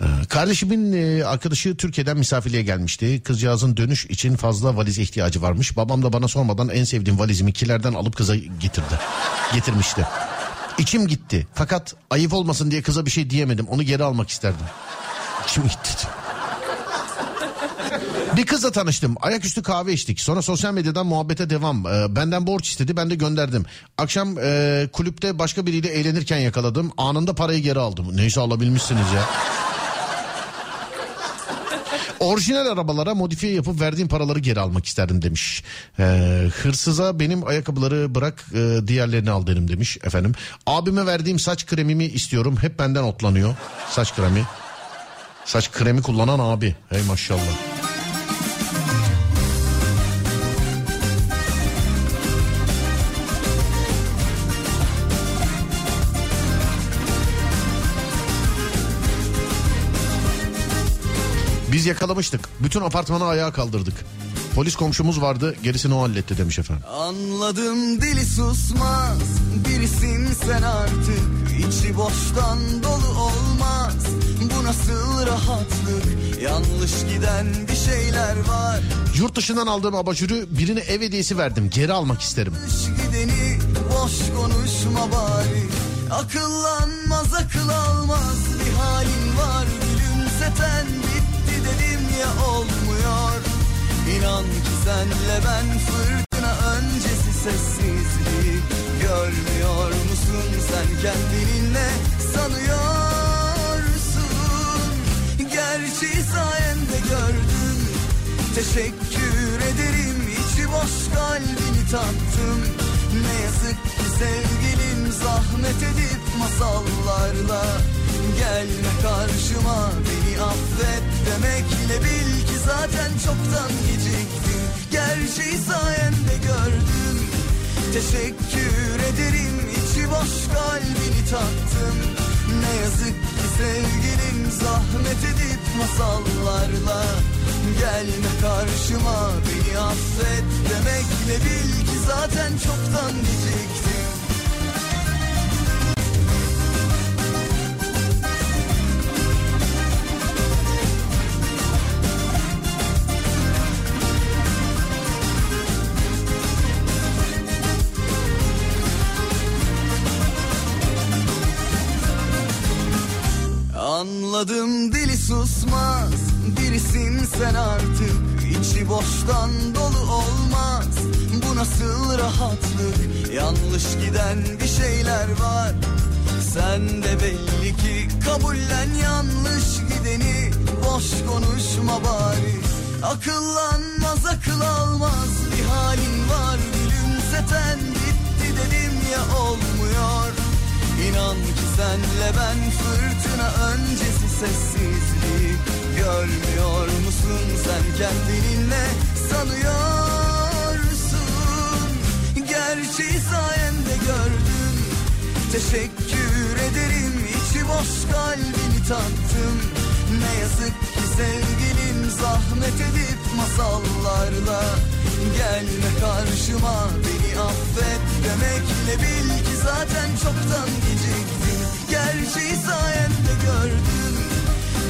Ee, Kardeşimin e, arkadaşı Türkiye'den misafirliğe gelmişti. Kızcağızın dönüş için fazla valize ihtiyacı varmış. Babam da bana sormadan en sevdiğim valizimi kilerden alıp kıza getirdi. Getirmişti. İçim gitti. Fakat ayıp olmasın diye kıza bir şey diyemedim. Onu geri almak isterdim. İçim gitti. Bir kızla tanıştım. Ayaküstü kahve içtik. Sonra sosyal medyadan muhabbete devam. Ee, benden borç istedi. Ben de gönderdim. Akşam e, kulüpte başka biriyle eğlenirken yakaladım. Anında parayı geri aldım. Neyse alabilmişsiniz ya. Orijinal arabalara modifiye yapıp verdiğim paraları geri almak isterdim demiş. Ee, hırsıza benim ayakkabıları bırak e, diğerlerini al derim demiş efendim. Abime verdiğim saç kremimi istiyorum. Hep benden otlanıyor. Saç kremi. Saç kremi kullanan abi. Hey maşallah. Biz yakalamıştık. Bütün apartmanı ayağa kaldırdık. Polis komşumuz vardı gerisini o halletti demiş efendim. Anladım dili susmaz Birisin sen artık içi boştan dolu olmaz Bu nasıl rahatlık Yanlış giden bir şeyler var Yurt dışından aldığım abajürü birine ev hediyesi verdim. Geri almak isterim. Gideni boş konuşma bari Akıllanmaz akıl almaz bir halin var Gülümseten bitti ya olmuyor? İnan ki senle ben fırtına öncesi sessizliği Görmüyor musun? Sen kendini ne sanıyorsun. Gerçeği sayende gördüm. Teşekkür ederim. İçi boş kalbini tattım. Ne yazık ki sevgilim zahmet edip masallarla Gelme karşıma beni affet demekle bil ki zaten çoktan geciktim. Gerçeği sayende gördüm. Teşekkür ederim içi boş kalbini tattım Ne yazık ki sevgilim zahmet edip masallarla Gelme karşıma. Beni affet demekle bil ki zaten çoktan geciktim Anladım dili susmaz. Birisin sen artık. İçi boştan dolu olmaz. Bu nasıl rahatlık? Yanlış giden bir şeyler var. Sen de belli ki kabullen yanlış gideni. Boş konuşma bari. Akıllanmaz akıl almaz. Bir halin var Gülümseten bitti dedim ya olmuyor İnan ki senle ben fırtına öncesi sessizliği Görmüyor musun sen kendini sanıyorsun. Gerçeği sayende gördüm. Teşekkür ederim. İçi boş kalbini tattım. Ne yazık ki sevgilim zahmet edip masallarla Gelme karşıma beni affet demekle bil ki zaten çoktan geciktim. Gerçeği sayende gördüm.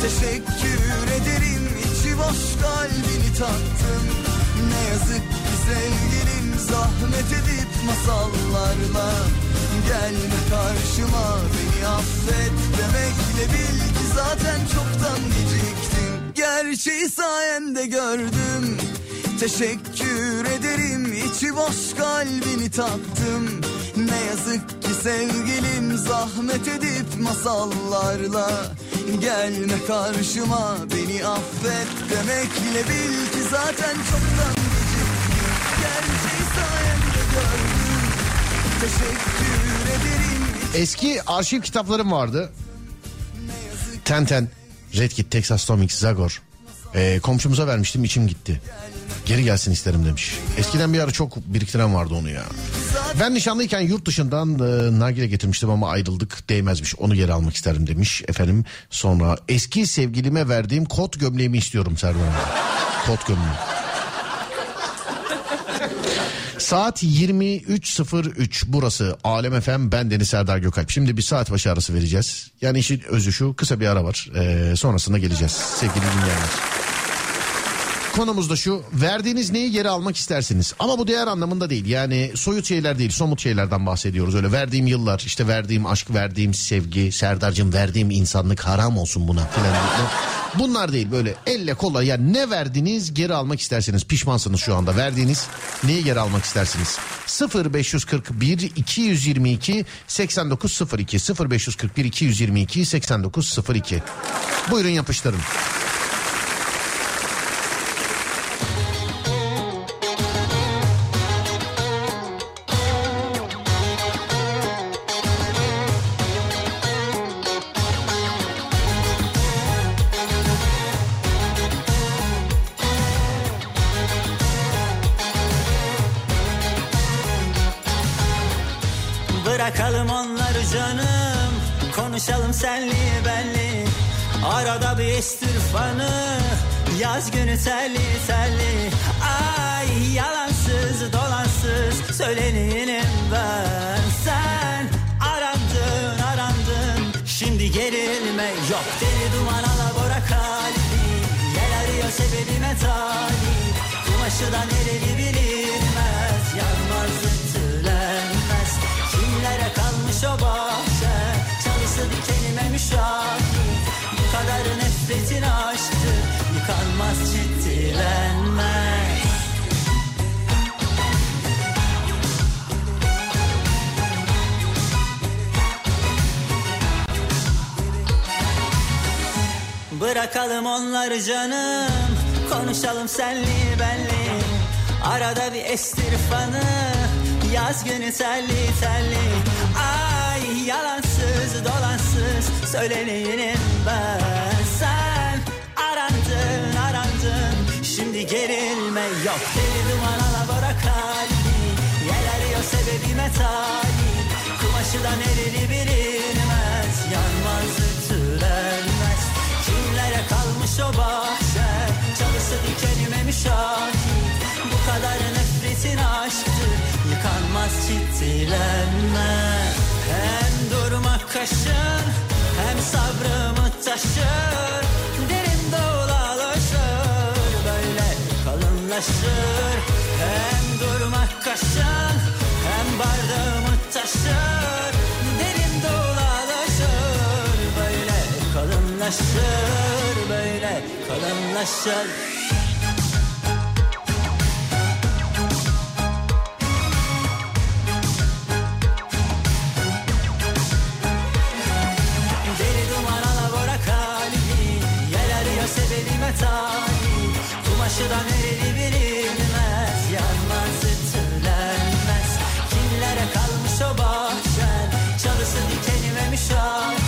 Teşekkür ederim içi boş kalbini tattım Ne yazık ki sevgilim zahmet edip masallarla. Gelme karşıma beni affet demekle bil ki zaten çoktan geciktim. Gerçeği sayende gördüm Teşekkür ederim içi boş kalbini tattım Ne yazık ki sevgilim zahmet edip masallarla Gelme karşıma beni affet demekle bil ki zaten çoktan geciktim Gerçeği sayende gördüm Teşekkür ederim Eski arşiv kitaplarım vardı. Tenten, Red Kit, Texas Tomix, Zagor. Ee, komşumuza vermiştim içim gitti. Geri gelsin isterim demiş. Eskiden bir ara çok biriktiren vardı onu ya. Ben nişanlıyken yurt dışından e, nargile getirmiştim ama ayrıldık değmezmiş. Onu geri almak isterim demiş efendim. Sonra eski sevgilime verdiğim kot gömleğimi istiyorum Serdar. Kot gömleği. Saat 23.03 burası Alem FM ben Deniz Serdar Gökalp. Şimdi bir saat başı arası vereceğiz. Yani işin özü şu kısa bir ara var. Ee, sonrasında geleceğiz sevgili dinleyenler. Konumuz da şu. Verdiğiniz neyi geri almak istersiniz? Ama bu değer anlamında değil. Yani soyut şeyler değil somut şeylerden bahsediyoruz. Öyle verdiğim yıllar işte verdiğim aşk verdiğim sevgi Serdar'cığım verdiğim insanlık haram olsun buna filan. Bunlar değil böyle. Elle kolla yani ne verdiniz geri almak isterseniz pişmansınız şu anda. Verdiğiniz neyi geri almak istersiniz? 0541 222 8902 0541 222 8902 buyurun yapıştırın. Telli telli Ay yalansız dolansız Söyleneyim ben. Sen arandın arandın. Şimdi gerilme yok. Deli duman alabora kalbi Yel arıyor sebebime talip Kumaşıdan nereli bilinmez. Yanmaz ütülenmez. Kimlere kalmış o bahçe? Çalısı dikenime müşahit Bu kadar nefretin aşktı Bırakalım onları canım Konuşalım senli benli. Arada bir estir fanı Yaz günü telli telli Ay yalansız dolansız Söyleneyim ben gerilme yok. Deli duman alabora kalbi Yel arıyor sebebime talip Kumaşıdan erili bilinmez Yanmaz ütülenmez. Kimlere kalmış o bahçe? Çalısı dikenime müşahit. Bu kadar nefretin aşktır Yıkanmaz ciddilenmez Hem durmak kaşın Hem sabrımı taşır kalınlaşır Hem durmak kaşın Hem bardağımı taşır. Derin dolaşır Böyle kalınlaşır Böyle kalınlaşır. Sebebime talip Kumaşıdan erili bilinmez Yanmaz ütülenmez. Kimlere kalmış o bahçen? Çalısı dikenime müşahit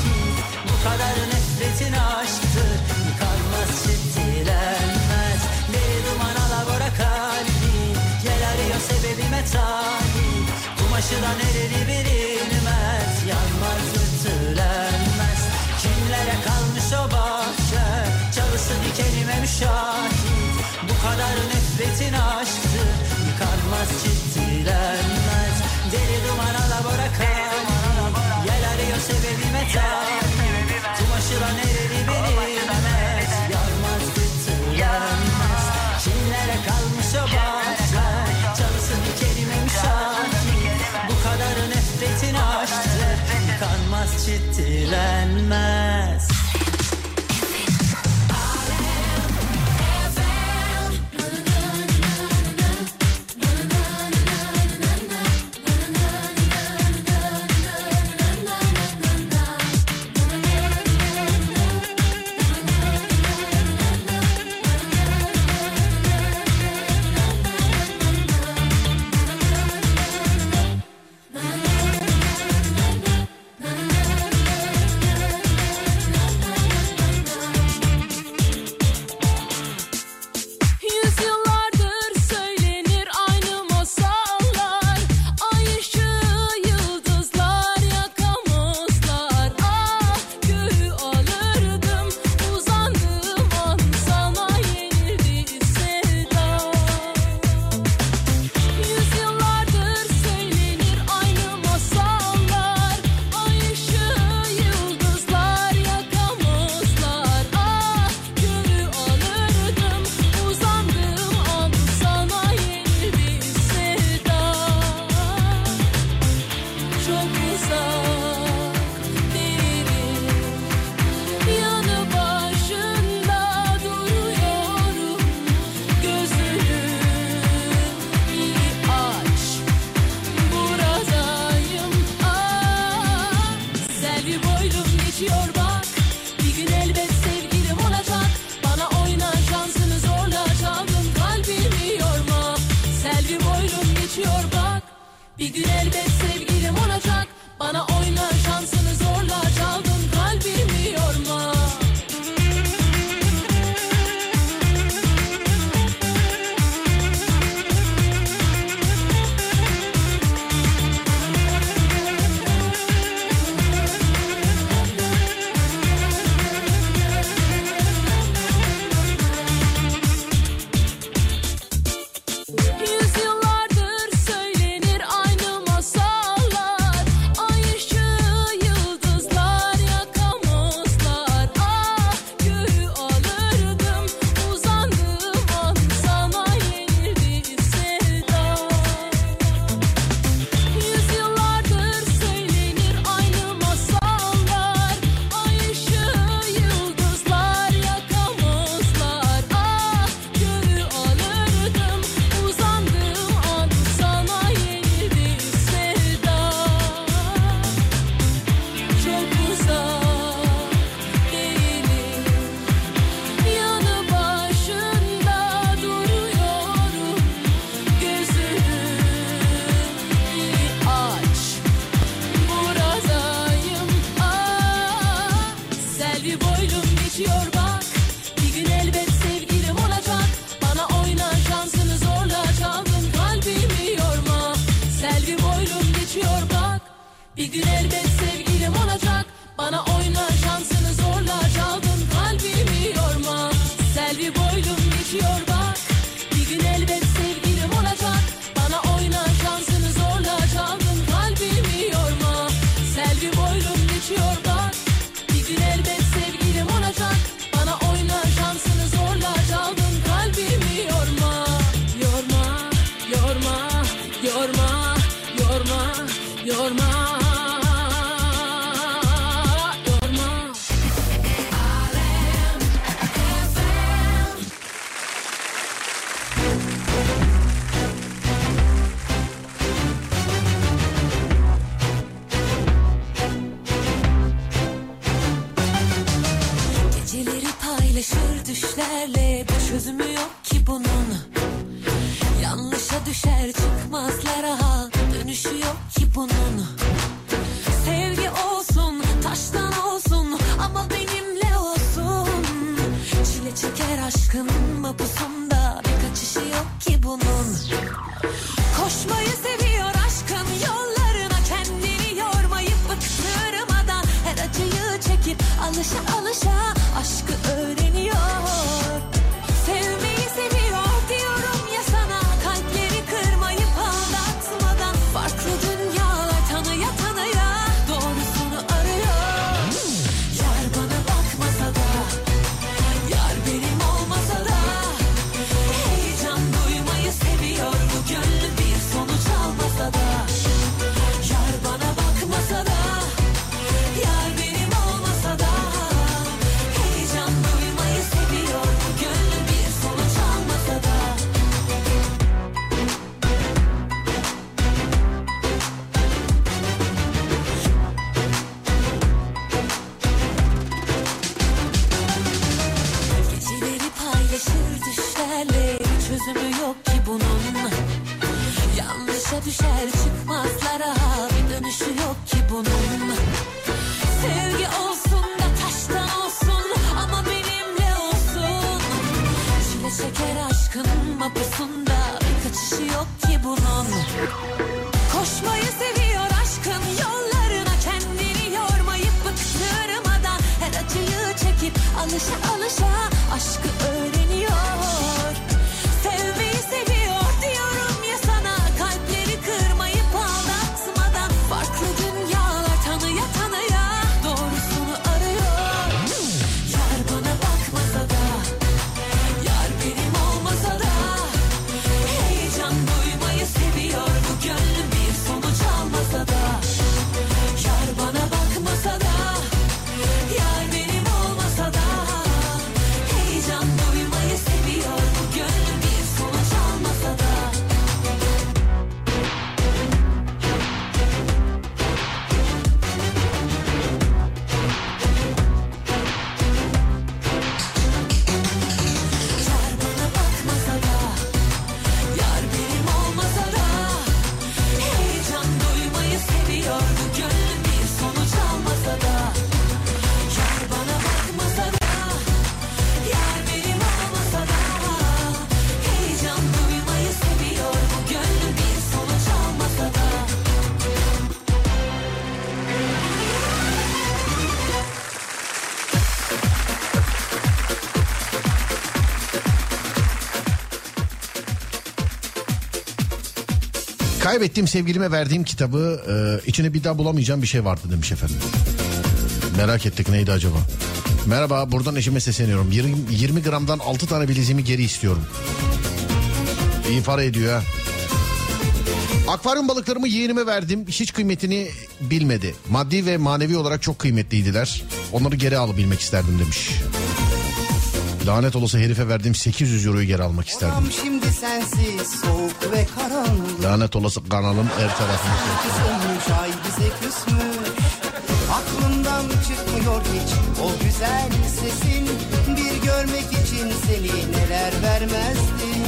Bu kadar nefretin aşktır. Yıkanmaz ciddilenmez Deli duman alabora kalbi. Yel arıyor sebebime talip. Kumaşıdan erili bilinmez Yanmaz ütülenmez. Kimlere kalmış o bahçe Çalısı dikenime müşahit kadar nefretin aşktır Yıkanmaz ciddilenmez Deli duman alabora kalbi Yel arıyor sebebime talip Kaybettiğim sevgilime verdiğim kitabı e, içine bir daha bulamayacağım bir şey vardı demiş efendim. Merak ettik neydi acaba? Merhaba buradan eşime sesleniyorum. 20, 20 gramdan 6 tane bileziğimi geri istiyorum. İyi para ediyor ha. Akvaryum balıklarımı yeğenime verdim. Hiç kıymetini bilmedi. Maddi ve manevi olarak çok kıymetliydiler. Onları geri alabilmek isterdim demiş. Lanet olası herife verdiğim 800 euroyu geri almak isterdim. Tam şimdi sensiz soğuk ve karanlık. Lanet olası kanalın her tarafını. Kızılmış ay bize küsmüş. Aklımdan çıkmıyor hiç o güzel sesin. Bir görmek için seni neler vermezdim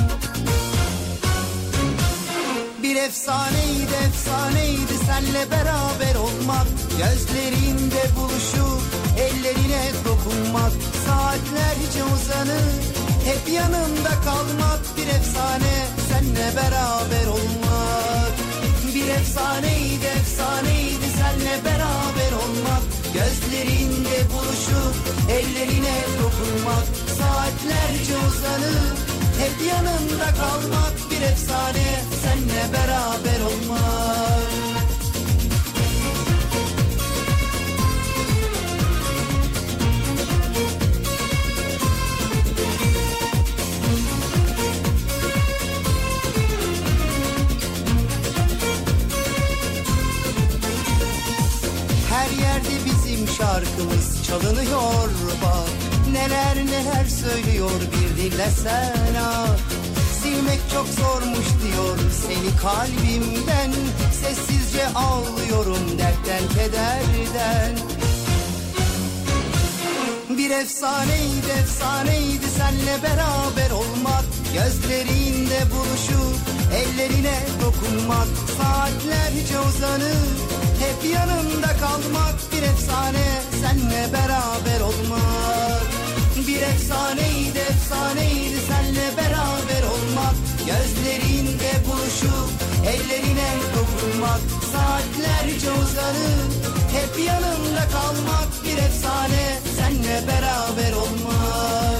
Bir efsaneydi efsaneydi senle beraber olmak. Gözlerinde buluşup ellerine dokunmak Saatlerce uzanıp hep yanımda kalmak Bir efsane senle beraber olmak. Bir efsaneydi efsaneydi senle beraber olmak. Gözlerinde buluşup ellerine dokunmak. Saatlerce uzanıp hep yanımda kalmak Bir efsane senle beraber olmak şarkımız çalınıyor bak. Neler neler söylüyor bir dinlesen ah. Silmek çok zormuş diyor seni kalbimden. Sessizce ağlıyorum dertten kederden. Bir efsaneydi efsaneydi senle beraber olmak. Gözlerinde buluşup ellerine dokunmak. Saatlerce uzanıp hep yanında kalmak Bir efsane senle beraber olmak. Bir efsaneydi efsaneydi senle beraber olmak. Gözlerinde buluşup ellerine dokunmak. Saatlerce uzanıp hep yanında kalmak Bir efsane senle beraber olmak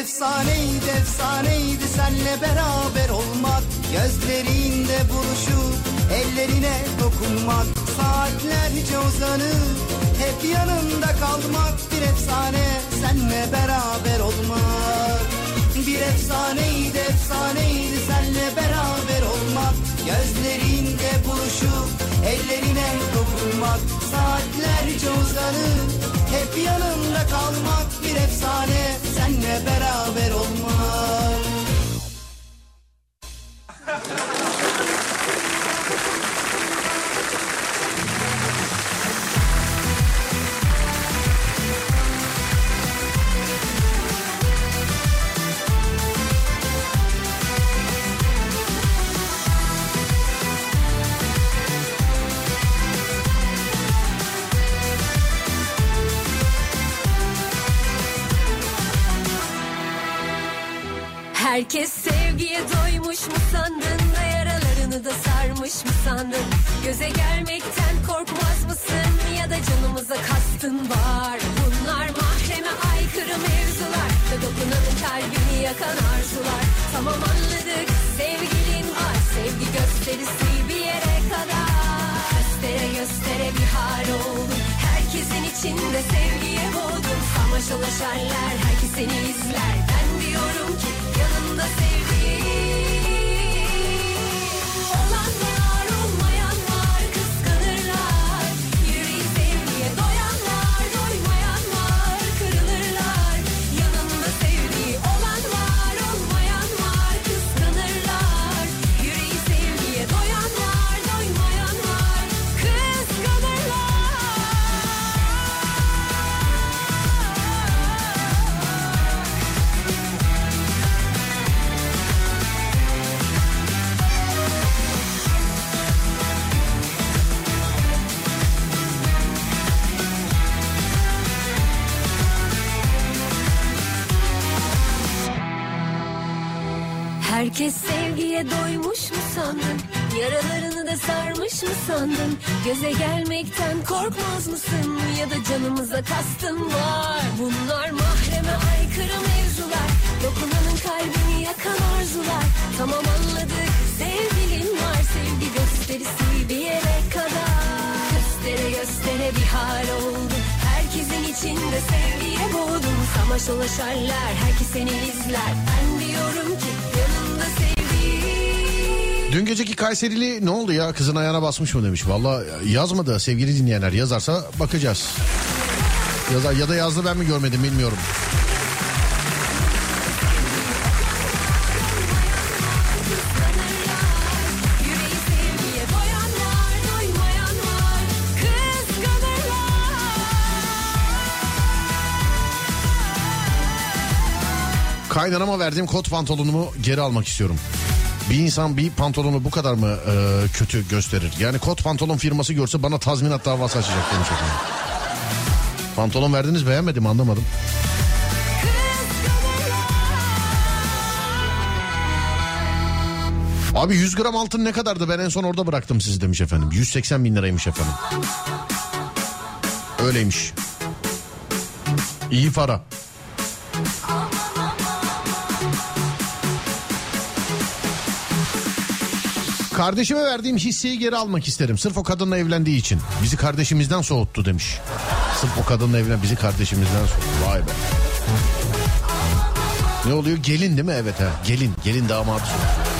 efsaneydi efsaneydi senle beraber olmak. Gözlerinde buluşup ellerine dokunmak. Saatlerce uzanıp hep yanında kalmak. Bir efsane senle beraber olmak Bir efsaneydi efsaneydi. Senle beraber olmak Gözlerinde buluşup ellerine dokunmak Saatlerce uzanıp hep yanında kalmak Bir efsane. Senle beraber olmak Herkes sevgiye doymuş mu sandın da yaralarını da sarmış mı sandın? Göze gelmekten korkmaz mısın ya da canımıza kastın var? Bunlar mahreme aykırı mevzular ve dokunanın kalbini yakan arzular. Tamam anladık sevgilin var sevgi gösterisi bir yere kadar. Göstere göstere bir hal oldum herkesin içinde sevgiye boğdum. Samaşalaşarlar herkes seni izler ben diyorum ki yanında sevdiğim sevgiye doymuş mu sandın? Yaralarını da sarmış mı sandın? Göze gelmekten korkmaz mısın? Ya da canımıza kastın var. Bunlar mahreme aykırı mevzular. Dokunanın kalbini yakan arzular. Tamam anladık sevgilin var. Sevgi gösterisi bir yere kadar. Göstere göstere bir hal oldu. Herkesin içinde sevgiye boğdum. Samaş dolaşarlar. Herkes seni izler. Ben diyorum ki. Dün geceki Kayserili ne oldu ya kızın ayağına basmış mı demiş. Valla yazmadı sevgili dinleyenler yazarsa bakacağız. Yazar, ya da yazdı ben mi görmedim bilmiyorum. Kaynanama verdiğim kot pantolonumu geri almak istiyorum. Bir insan bir pantolonu bu kadar mı e, kötü gösterir? Yani kot pantolon firması görse bana tazminat davası açacak demiş efendim. Pantolon verdiniz beğenmedim anlamadım. Abi 100 gram altın ne kadardı ben en son orada bıraktım sizi demiş efendim. 180 bin liraymış efendim. Öyleymiş. İyi para. Kardeşime verdiğim hisseyi geri almak isterim. Sırf o kadınla evlendiği için. Bizi kardeşimizden soğuttu demiş. Sırf o kadınla evlen bizi kardeşimizden soğuttu. Vay be. Ne oluyor? Gelin değil mi? Evet ha. Gelin. Gelin damadı soğuttu.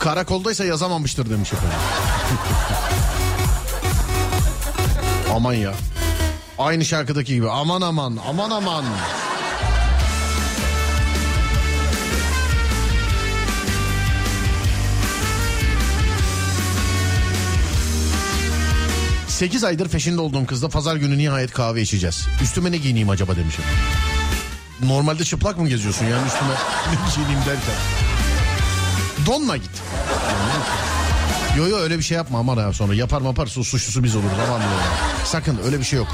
Karakoldaysa yazamamıştır demiş efendim. aman ya. Aynı şarkıdaki gibi aman aman aman aman. Sekiz aydır peşinde olduğum kızla pazar günü nihayet kahve içeceğiz. Üstüme ne giyineyim acaba demişim. Normalde çıplak mı geziyorsun yani üstüme ne giyineyim derken. Donla git. Yo yo öyle bir şey yapma aman ha sonra yapar mapar su suçlusu biz oluruz aman diyorum. Sakın öyle bir şey yok.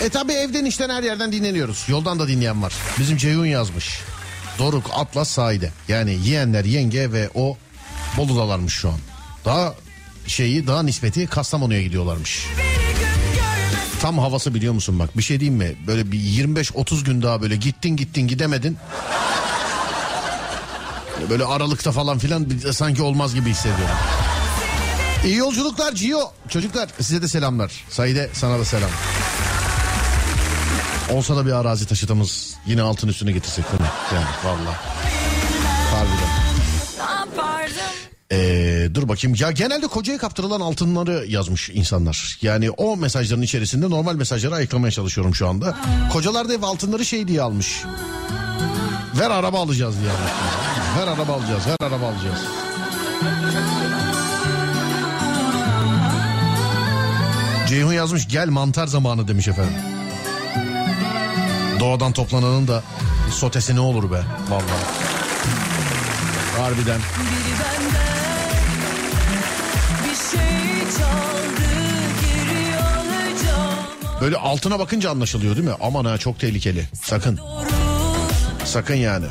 E tabi evden işten her yerden dinleniyoruz. Yoldan da dinleyen var. Bizim Ceyhun yazmış. Doruk Atlas sahide. Yani yeğenler yenge ve o Bolu'dalarmış şu an. Daha şeyi daha nispeti Kastamonu'ya gidiyorlarmış. Tam havası biliyor musun bak bir şey diyeyim mi? Böyle bir 25-30 gün daha böyle gittin gittin gidemedin. Böyle aralıkta falan filan sanki olmaz gibi hissediyorum. İyi yolculuklar Cio. Çocuklar size de selamlar. Saide sana da selam. Olsa da bir arazi taşıtımız yine altın üstüne getirsek değil mi? Yani valla. Harbiden. Ee, dur bakayım ya genelde kocaya kaptırılan altınları yazmış insanlar. Yani o mesajların içerisinde normal mesajları ayıklamaya çalışıyorum şu anda. Kocalar da ev altınları şey diye almış. Ver araba alacağız diye almış. Ver araba alacağız, ver araba alacağız. Ceyhun yazmış gel mantar zamanı demiş efendim. Doğadan toplananın da sotesi ne olur be vallahi. Harbiden. Biri benden bir şey çaldı Böyle altına bakınca anlaşılıyor değil mi? Aman ha çok tehlikeli. Sakın. Sakın yani.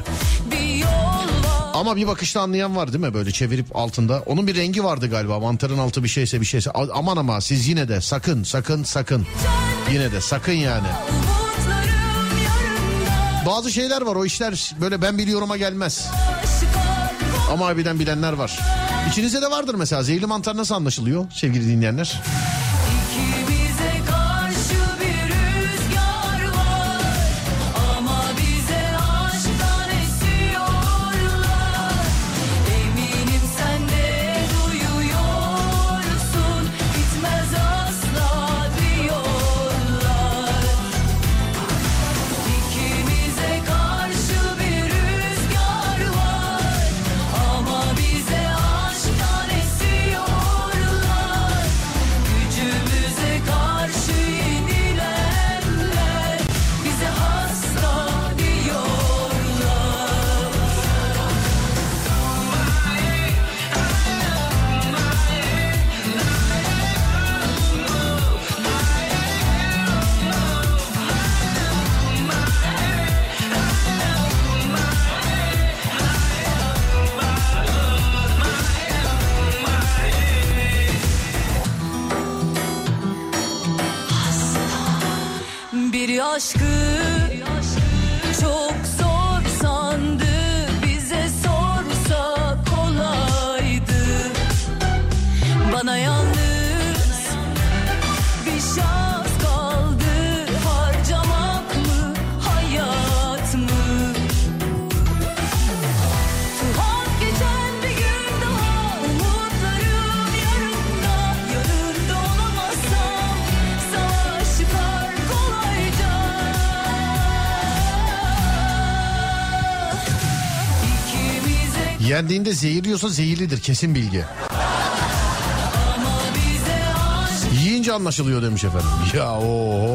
Ama bir bakışta anlayan var değil mi? Böyle çevirip altında. Onun bir rengi vardı galiba. Mantarın altı bir şeyse bir şeyse. Aman ama siz yine de sakın sakın sakın. Yine de sakın yani. Bazı şeyler var o işler böyle ben biliyorum'a gelmez. Ama harbiden bilenler var. İçinizde de vardır mesela zehirli mantar nasıl anlaşılıyor sevgili dinleyenler? Yendiğinde zehirliyorsa zehirlidir kesin bilgi. Yiyince anlaşılıyor demiş efendim. Ya o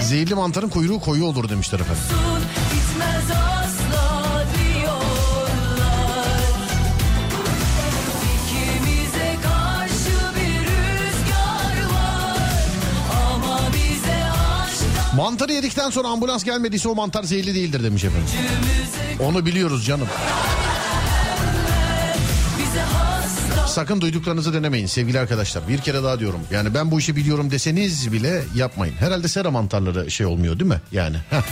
Zehirli mantarın kuyruğu koyu olur demişler efendim. Mantarı yedikten sonra ambulans gelmediyse o mantar zehirli değildir demiş efendim. Onu biliyoruz canım. Sakın duyduklarınızı denemeyin sevgili arkadaşlar. Bir kere daha diyorum. Yani ben bu işi biliyorum deseniz bile yapmayın. Herhalde sera mantarları şey olmuyor değil mi? Yani. heh.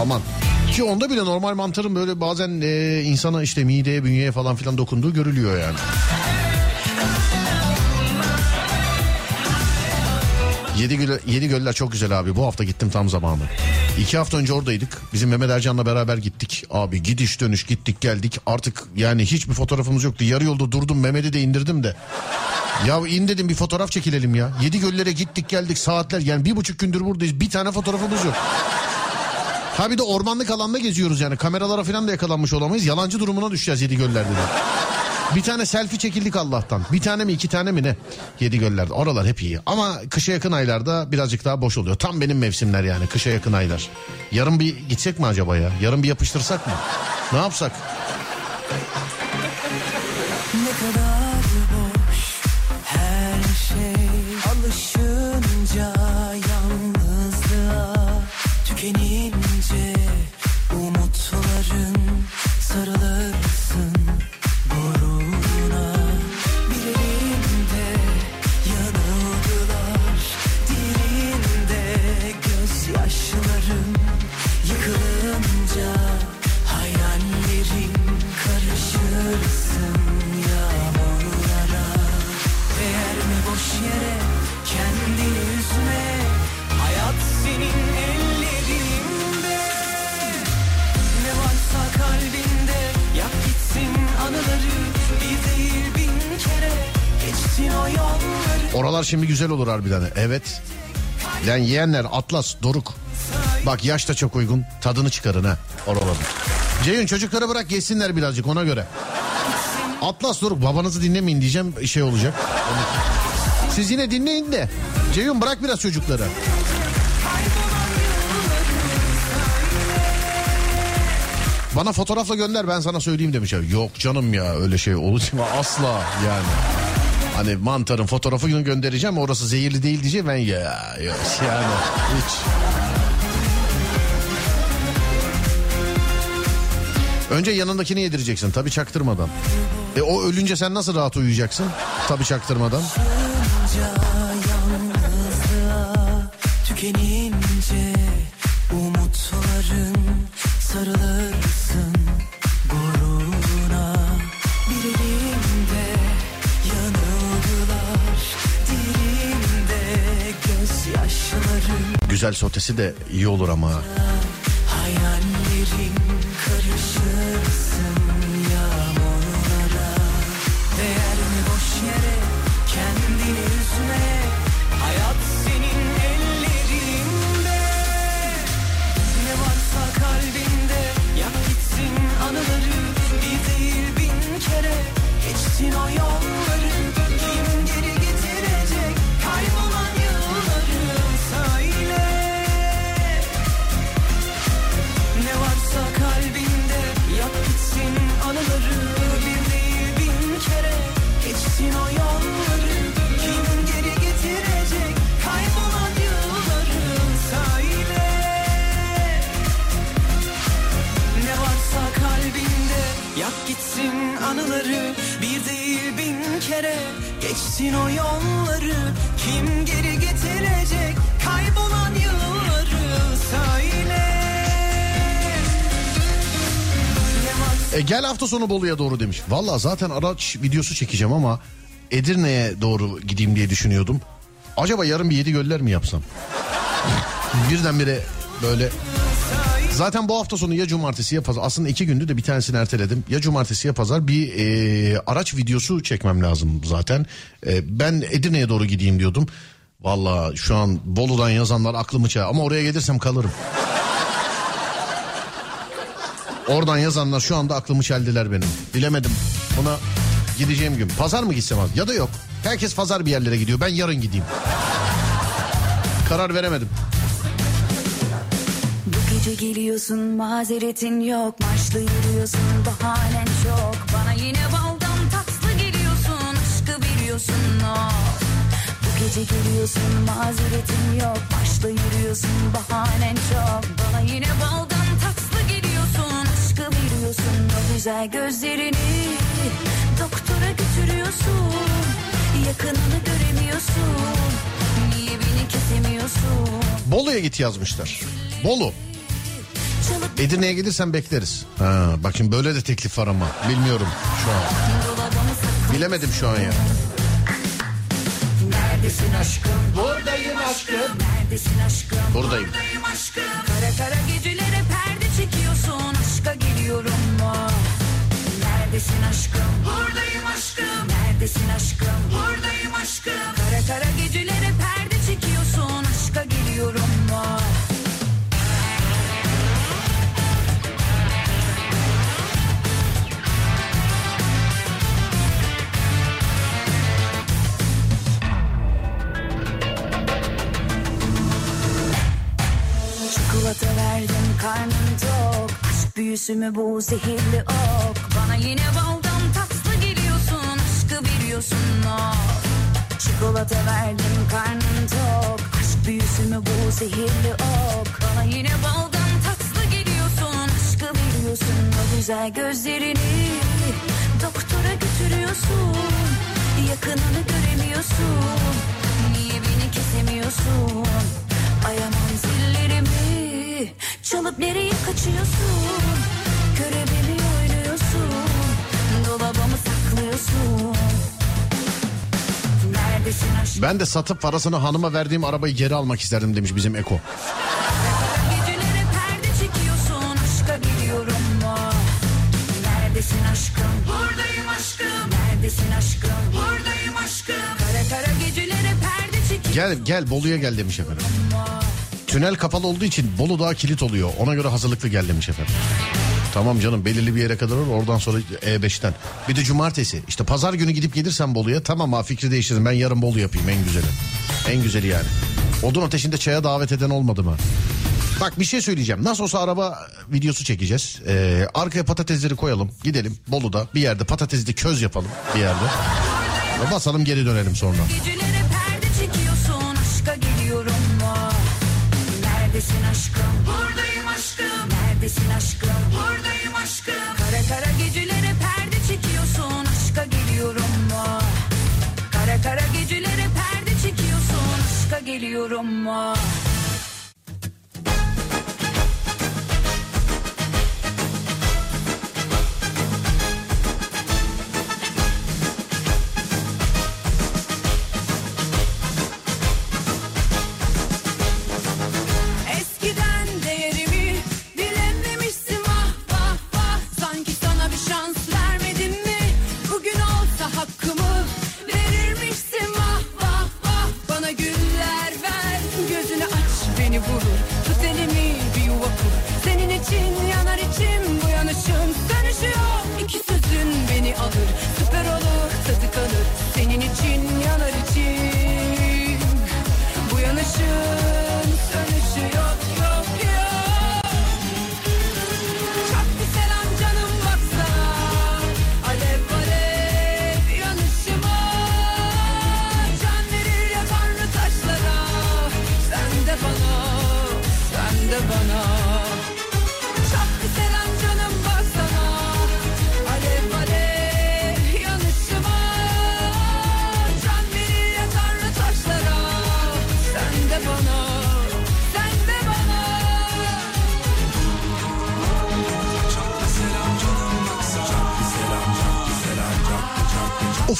Aman. Ki onda bile normal mantarın böyle bazen e, insana işte mideye, bünyeye falan filan dokunduğu görülüyor yani. Yedi, göl, yedi göller çok güzel abi. Bu hafta gittim tam zamanı. İki hafta önce oradaydık. Bizim Mehmet Ercan'la beraber gittik. Abi gidiş dönüş gittik geldik. Artık yani hiçbir fotoğrafımız yoktu. Yarı yolda durdum Mehmet'i de indirdim de. Ya in dedim bir fotoğraf çekilelim ya. Yedi göllere gittik geldik saatler. Yani bir buçuk gündür buradayız. Bir tane fotoğrafımız yok. Ha bir de ormanlık alanda geziyoruz yani. Kameralara falan da yakalanmış olamayız. Yalancı durumuna düşeceğiz yedi göllerde de. Bir tane selfie çekildik Allah'tan. Bir tane mi iki tane mi ne? Yedi göllerde. Oralar hep iyi. Ama kışa yakın aylarda birazcık daha boş oluyor. Tam benim mevsimler yani kışa yakın aylar. Yarın bir gitsek mi acaba ya? Yarın bir yapıştırsak mı? Ne yapsak? Oralar şimdi güzel olur harbiden. Evet. Lan yiyenler Atlas, Doruk. Bak yaş da çok uygun. Tadını çıkarın ha. Oraların. Ceyhun çocukları bırak geçsinler birazcık ona göre. Atlas Doruk babanızı dinlemeyin diyeceğim şey olacak. Siz yine dinleyin de. Ceyhun bırak biraz çocukları. Bana fotoğrafla gönder ben sana söyleyeyim demiş. Yok canım ya öyle şey olur mu? Asla yani. Hani mantarın fotoğrafını göndereceğim orası zehirli değil diyeceğim ben ya yok yani hiç. Önce yanındakini yedireceksin tabii çaktırmadan. E o ölünce sen nasıl rahat uyuyacaksın? Tabii çaktırmadan. yalnızlığa Güzel sotesi de iyi olur ama. Geçsin o yolları Kim geri getirecek kaybolan yılları söyle. E, gel hafta sonu Bolu'ya doğru demiş. Valla zaten araç videosu çekeceğim ama Edirne'ye doğru gideyim diye düşünüyordum. Acaba yarın bir yedi göller mi yapsam? Birdenbire böyle... Zaten bu hafta sonu ya cumartesi ya pazar. Aslında iki gündü de bir tanesini erteledim. Ya cumartesi ya pazar bir e, araç videosu çekmem lazım zaten. E, ben Edirne'ye doğru gideyim diyordum. Valla şu an Bolu'dan yazanlar aklımı çağır. Ama oraya gelirsem kalırım. Oradan yazanlar şu anda aklımı çeldiler benim. Bilemedim. Buna gideceğim gün. Pazar mı gitsem az? Ya da yok. Herkes pazar bir yerlere gidiyor. Ben yarın gideyim. Karar veremedim. Gece geliyorsun mazeretin yok. Marşlı yürüyorsun bahanen çok. Bana yine baldan tatlı geliyorsun Aşkı biliyorsun o Bu gece geliyorsun mazeretin yok. Marşlı yürüyorsun bahanen çok. Bana yine baldan tatlı geliyorsun Aşkı biliyorsun o güzel gözlerini Doktora götürüyorsun. Yakınını göremiyorsun. Niye beni kesemiyorsun? Bolu'ya git yazmışlar. Bolu. Edirne'ye gelirsen bekleriz. Ha, bak şimdi böyle de teklif var ama. Bilmiyorum şu an. Bilemedim şu an ya. Neredesin aşkım? Buradayım aşkım. Neredesin aşkım? Buradayım. Buradayım aşkım. Kara kara gecelere perde çekiyorsun. Aşka geliyorum mu? Neredesin aşkım? Buradayım aşkım. Neredesin aşkım? Buradayım aşkım. Kara kara gecelere perde Aşk büyüsü mü bu zehirli ok. Bana yine baldan tatlı geliyorsun Aşkı biliyorsun o. Çikolata verdim karnım tok. Aşk büyüsü mü bu zehirli ok. Bana yine baldan tatlı geliyorsun Aşkı biliyorsun o güzel gözlerini. Doktora götürüyorsun Yakınını göremiyorsun. Niye beni kesemiyorsun? Ayamam zillerimi Çalıp nereye kaçıyorsun oynuyorsun Dolabımı saklıyorsun Neredesin aşkım Ben de satıp parasını hanıma verdiğim arabayı geri almak isterdim demiş bizim Eko. Gecelere perde çekiyorsun Aşka geliyorum mu Neredesin aşkım Buradayım aşkım Neredesin aşkım Buradayım aşkım Kara kara gecelere perde çekiyorsun Gel gel Bolu'ya gel demiş efendim. Tünel kapalı olduğu için Bolu daha kilit oluyor. Ona göre hazırlıklı gel demiş efendim. Tamam canım belirli bir yere kadar olur oradan sonra E5'ten. Bir de cumartesi işte pazar günü gidip gelirsen Bolu'ya tamam ha fikri değiştirdim ben yarın Bolu yapayım en güzeli. En güzeli yani. Odun ateşinde çaya davet eden olmadı mı? Bak bir şey söyleyeceğim. Nasıl olsa araba videosu çekeceğiz. Ee, arkaya patatesleri koyalım. Gidelim Bolu'da bir yerde patatesli köz yapalım bir yerde. Basalım geri dönelim sonra. Gecelere perde çekiyorsun Aşka geliyorum mu Neredesin aşkım Buradayım aşkım Neredesin aşkım? Buradayım aşkım. Kara kara gecelere perde çekiyorsun. Aşka geliyorum mu? Kara kara gecelere perde çekiyorsun. Aşka geliyorum mu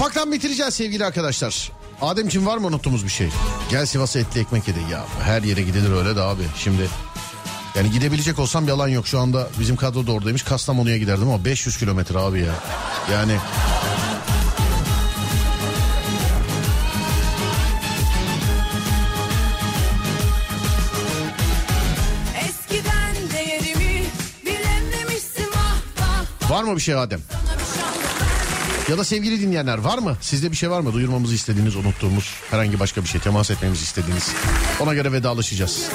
Ufaktan bitireceğiz sevgili arkadaşlar. Ademciğim var mı unuttuğumuz bir şey? Gel Sivas'a etli ekmek yedi. Ya her yere gidilir öyle de abi. Şimdi yani gidebilecek olsam yalan yok. Şu anda bizim kadro da oradaymış. Kastamonu'ya giderdim ama 500 kilometre abi ya. Yani var mı bir şey Adem? Ya da sevgili dinleyenler var mı? Sizde bir şey var mı? Duyurmamızı istediğiniz, unuttuğumuz herhangi başka bir şey, temas etmemizi istediğiniz. Ona göre vedalaşacağız.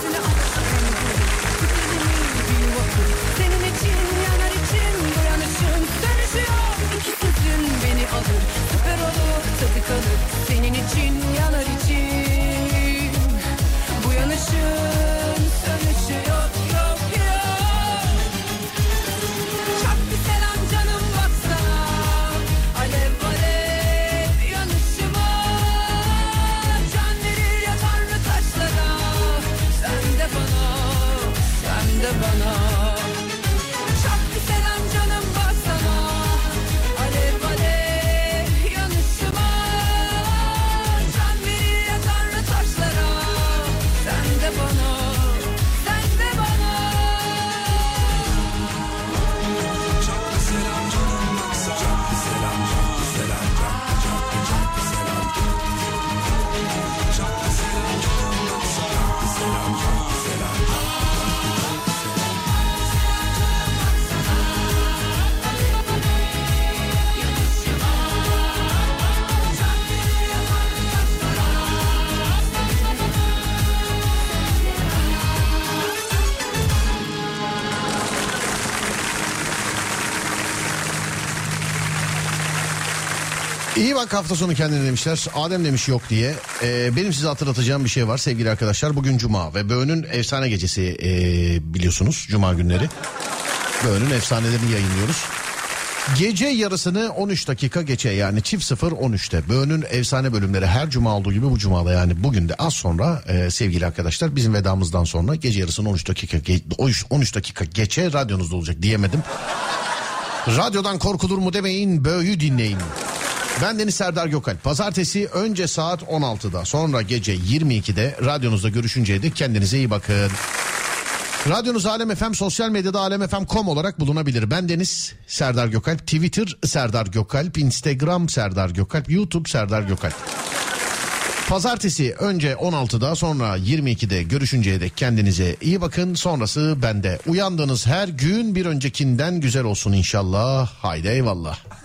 Hafta sonu kendine demişler. Adem demiş yok diye. Ee, benim size hatırlatacağım bir şey var sevgili arkadaşlar. Bugün Cuma ve Böğün'ün efsane gecesi ee, biliyorsunuz Cuma günleri. Böğün'ün efsanelerini yayınlıyoruz. Gece yarısını 13 dakika geçe yani çift 0 13'te. Böğün'ün efsane bölümleri her cuma olduğu gibi bu cumada yani bugün de az sonra e, sevgili arkadaşlar bizim vedamızdan sonra gece yarısını 13 dakika ge- 13 dakika geçe radyonuzda olacak diyemedim. Radyodan korkulur mu demeyin Böğü dinleyin. Ben Deniz Serdar Gökalp. Pazartesi önce saat 16'da sonra gece 22'de radyonuzda görüşünceye dek kendinize iyi bakın. Radyonuz Alem FM sosyal medyada alemfm.com olarak bulunabilir. Ben Deniz Serdar Gökalp. Twitter Serdar Gökalp. Instagram Serdar Gökalp. YouTube Serdar Gökalp. Pazartesi önce 16'da sonra 22'de görüşünceye dek kendinize iyi bakın. Sonrası bende. Uyandığınız her gün bir öncekinden güzel olsun inşallah. Haydi eyvallah.